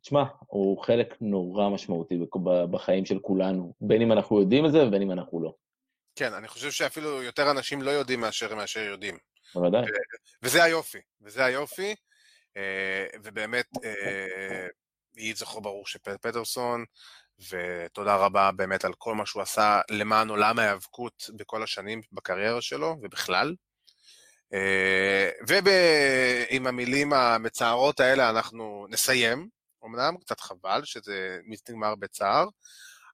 תשמע, הוא חלק נורא משמעותי בחיים של כולנו, בין אם אנחנו יודעים את זה ובין אם אנחנו לא. כן, אני חושב שאפילו יותר אנשים לא יודעים מאשר מאשר יודעים. בוודאי. וזה היופי, וזה היופי, אה, ובאמת, אה, יהי זכרו ברור של פט פטרסון, ותודה רבה באמת על כל מה שהוא עשה למען עולם ההיאבקות בכל השנים בקריירה שלו, ובכלל. אה, ועם המילים המצערות האלה אנחנו נסיים, אמנם קצת חבל שזה נגמר בצער,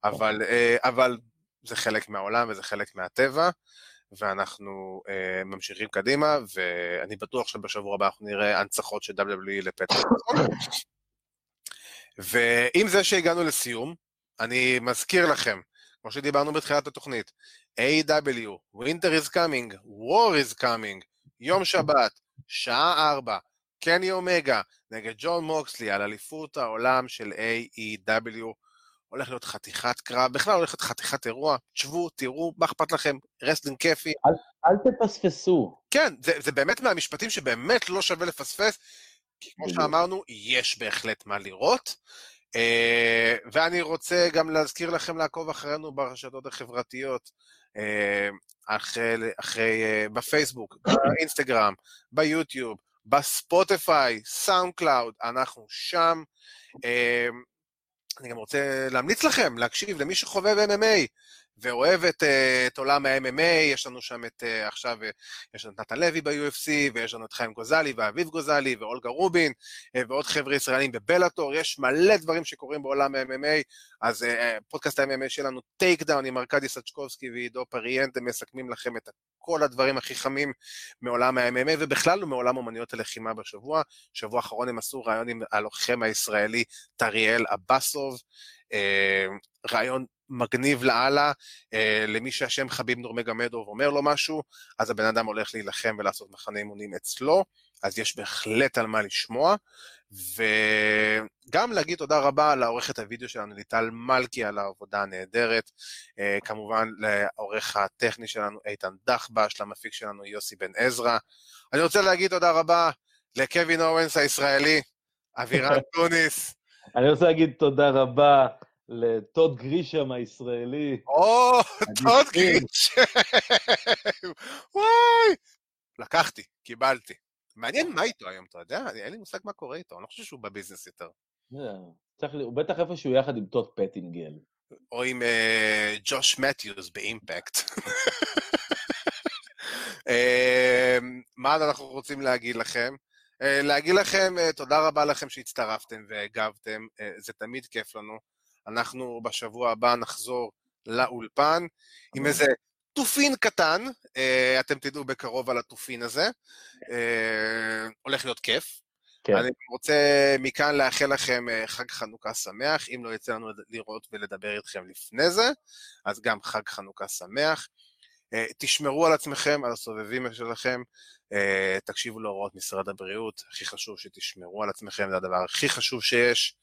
אבל, אה, אבל זה חלק מהעולם וזה חלק מהטבע. ואנחנו uh, ממשיכים קדימה, ואני בטוח שבשבוע הבא אנחנו נראה הנצחות של WWE לפטרסון. ועם זה שהגענו לסיום, אני מזכיר לכם, כמו שדיברנו בתחילת התוכנית, A.E.W. Winter is coming, War is coming, יום שבת, שעה ארבע, קני אומגה נגד ג'ון מוקסלי על אליפות העולם של A.E.W. הולך להיות חתיכת קרב, בכלל הולך להיות חתיכת אירוע, תשבו, תראו, מה אכפת לכם, wrestling כיפי. אל תפספסו. כן, זה, זה באמת מהמשפטים שבאמת לא שווה לפספס, כמו בדיוק. שאמרנו, יש בהחלט מה לראות. אה, ואני רוצה גם להזכיר לכם לעקוב אחרינו ברשתות החברתיות, אה, אחרי, אחרי, אה, בפייסבוק, באינסטגרם, ביוטיוב, בספוטיפיי, סאונד קלאוד, אנחנו שם. אני גם רוצה להמליץ לכם להקשיב למי שחובב MMA ואוהב את, אה, את עולם ה-MMA, יש לנו שם את, אה, עכשיו, אה, יש לנו את נתן לוי ב-UFC, ויש לנו את חיים גוזלי ואביב גוזלי ואולגה רובין, ועוד חבר'ה ישראלים בבלאטור, יש מלא דברים שקורים בעולם ה-MMA, אז פודקאסט ה-MMA שלנו, Takedown עם ארכדי סצ'קובסקי ועידו פריאנט, הם מסכמים לכם את כל הדברים הכי חמים מעולם ה-MMA, ובכלל מעולם אומנויות הלחימה בשבוע. שבוע האחרון הם עשו ראיון עם הלוחם הישראלי טריאל אבסוב, אה, ראיון מגניב לאללה, אה, למי שהשם חביב נורמגמדוב אומר לו משהו, אז הבן אדם הולך להילחם ולעשות מחנה אימונים אצלו, אז יש בהחלט על מה לשמוע, וגם להגיד תודה רבה לעורכת הוידאו שלנו, ליטל מלכי, על העבודה הנהדרת, אה, כמובן לעורך הטכני שלנו, איתן דחבש, למפיק שלנו, יוסי בן עזרא. אני רוצה להגיד תודה רבה לקווין אורנס הישראלי, אבירן טוניס, אני רוצה להגיד תודה רבה לטוד גרישם הישראלי. או, טוד מדהים. גרישם, וואי. לקחתי, קיבלתי. מעניין מה איתו היום, אתה יודע? אין לי מושג מה קורה איתו, אני לא חושב שהוא בביזנס יותר. אה, צריך ל- הוא בטח איפשהו יחד עם טוד פטינגל. או עם אה, ג'וש מתיוס באימפקט. אה, מה אנחנו רוצים להגיד לכם? אה, להגיד לכם תודה רבה לכם שהצטרפתם והגבתם, זה תמיד כיף לנו. אנחנו בשבוע הבא נחזור לאולפן עם איזה תופין קטן, אתם תדעו בקרוב על התופין הזה. הולך להיות כיף. כן. אני רוצה מכאן לאחל לכם חג חנוכה שמח, אם לא יצא לנו לראות ולדבר איתכם לפני זה, אז גם חג חנוכה שמח. תשמרו על עצמכם, על הסובבים שלכם, אה, תקשיבו להוראות משרד הבריאות, הכי חשוב שתשמרו על עצמכם, זה הדבר הכי חשוב שיש.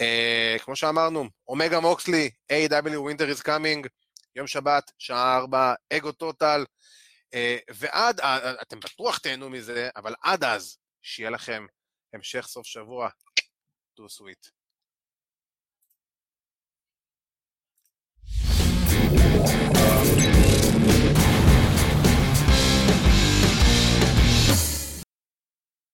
אה, כמו שאמרנו, אומגה מוקסלי, A.W. Winter is coming, יום שבת, שעה 4, אגו טוטל, אה, ועד, אתם בטוח תהנו מזה, אבל עד אז, שיהיה לכם המשך סוף שבוע, תו סוויט.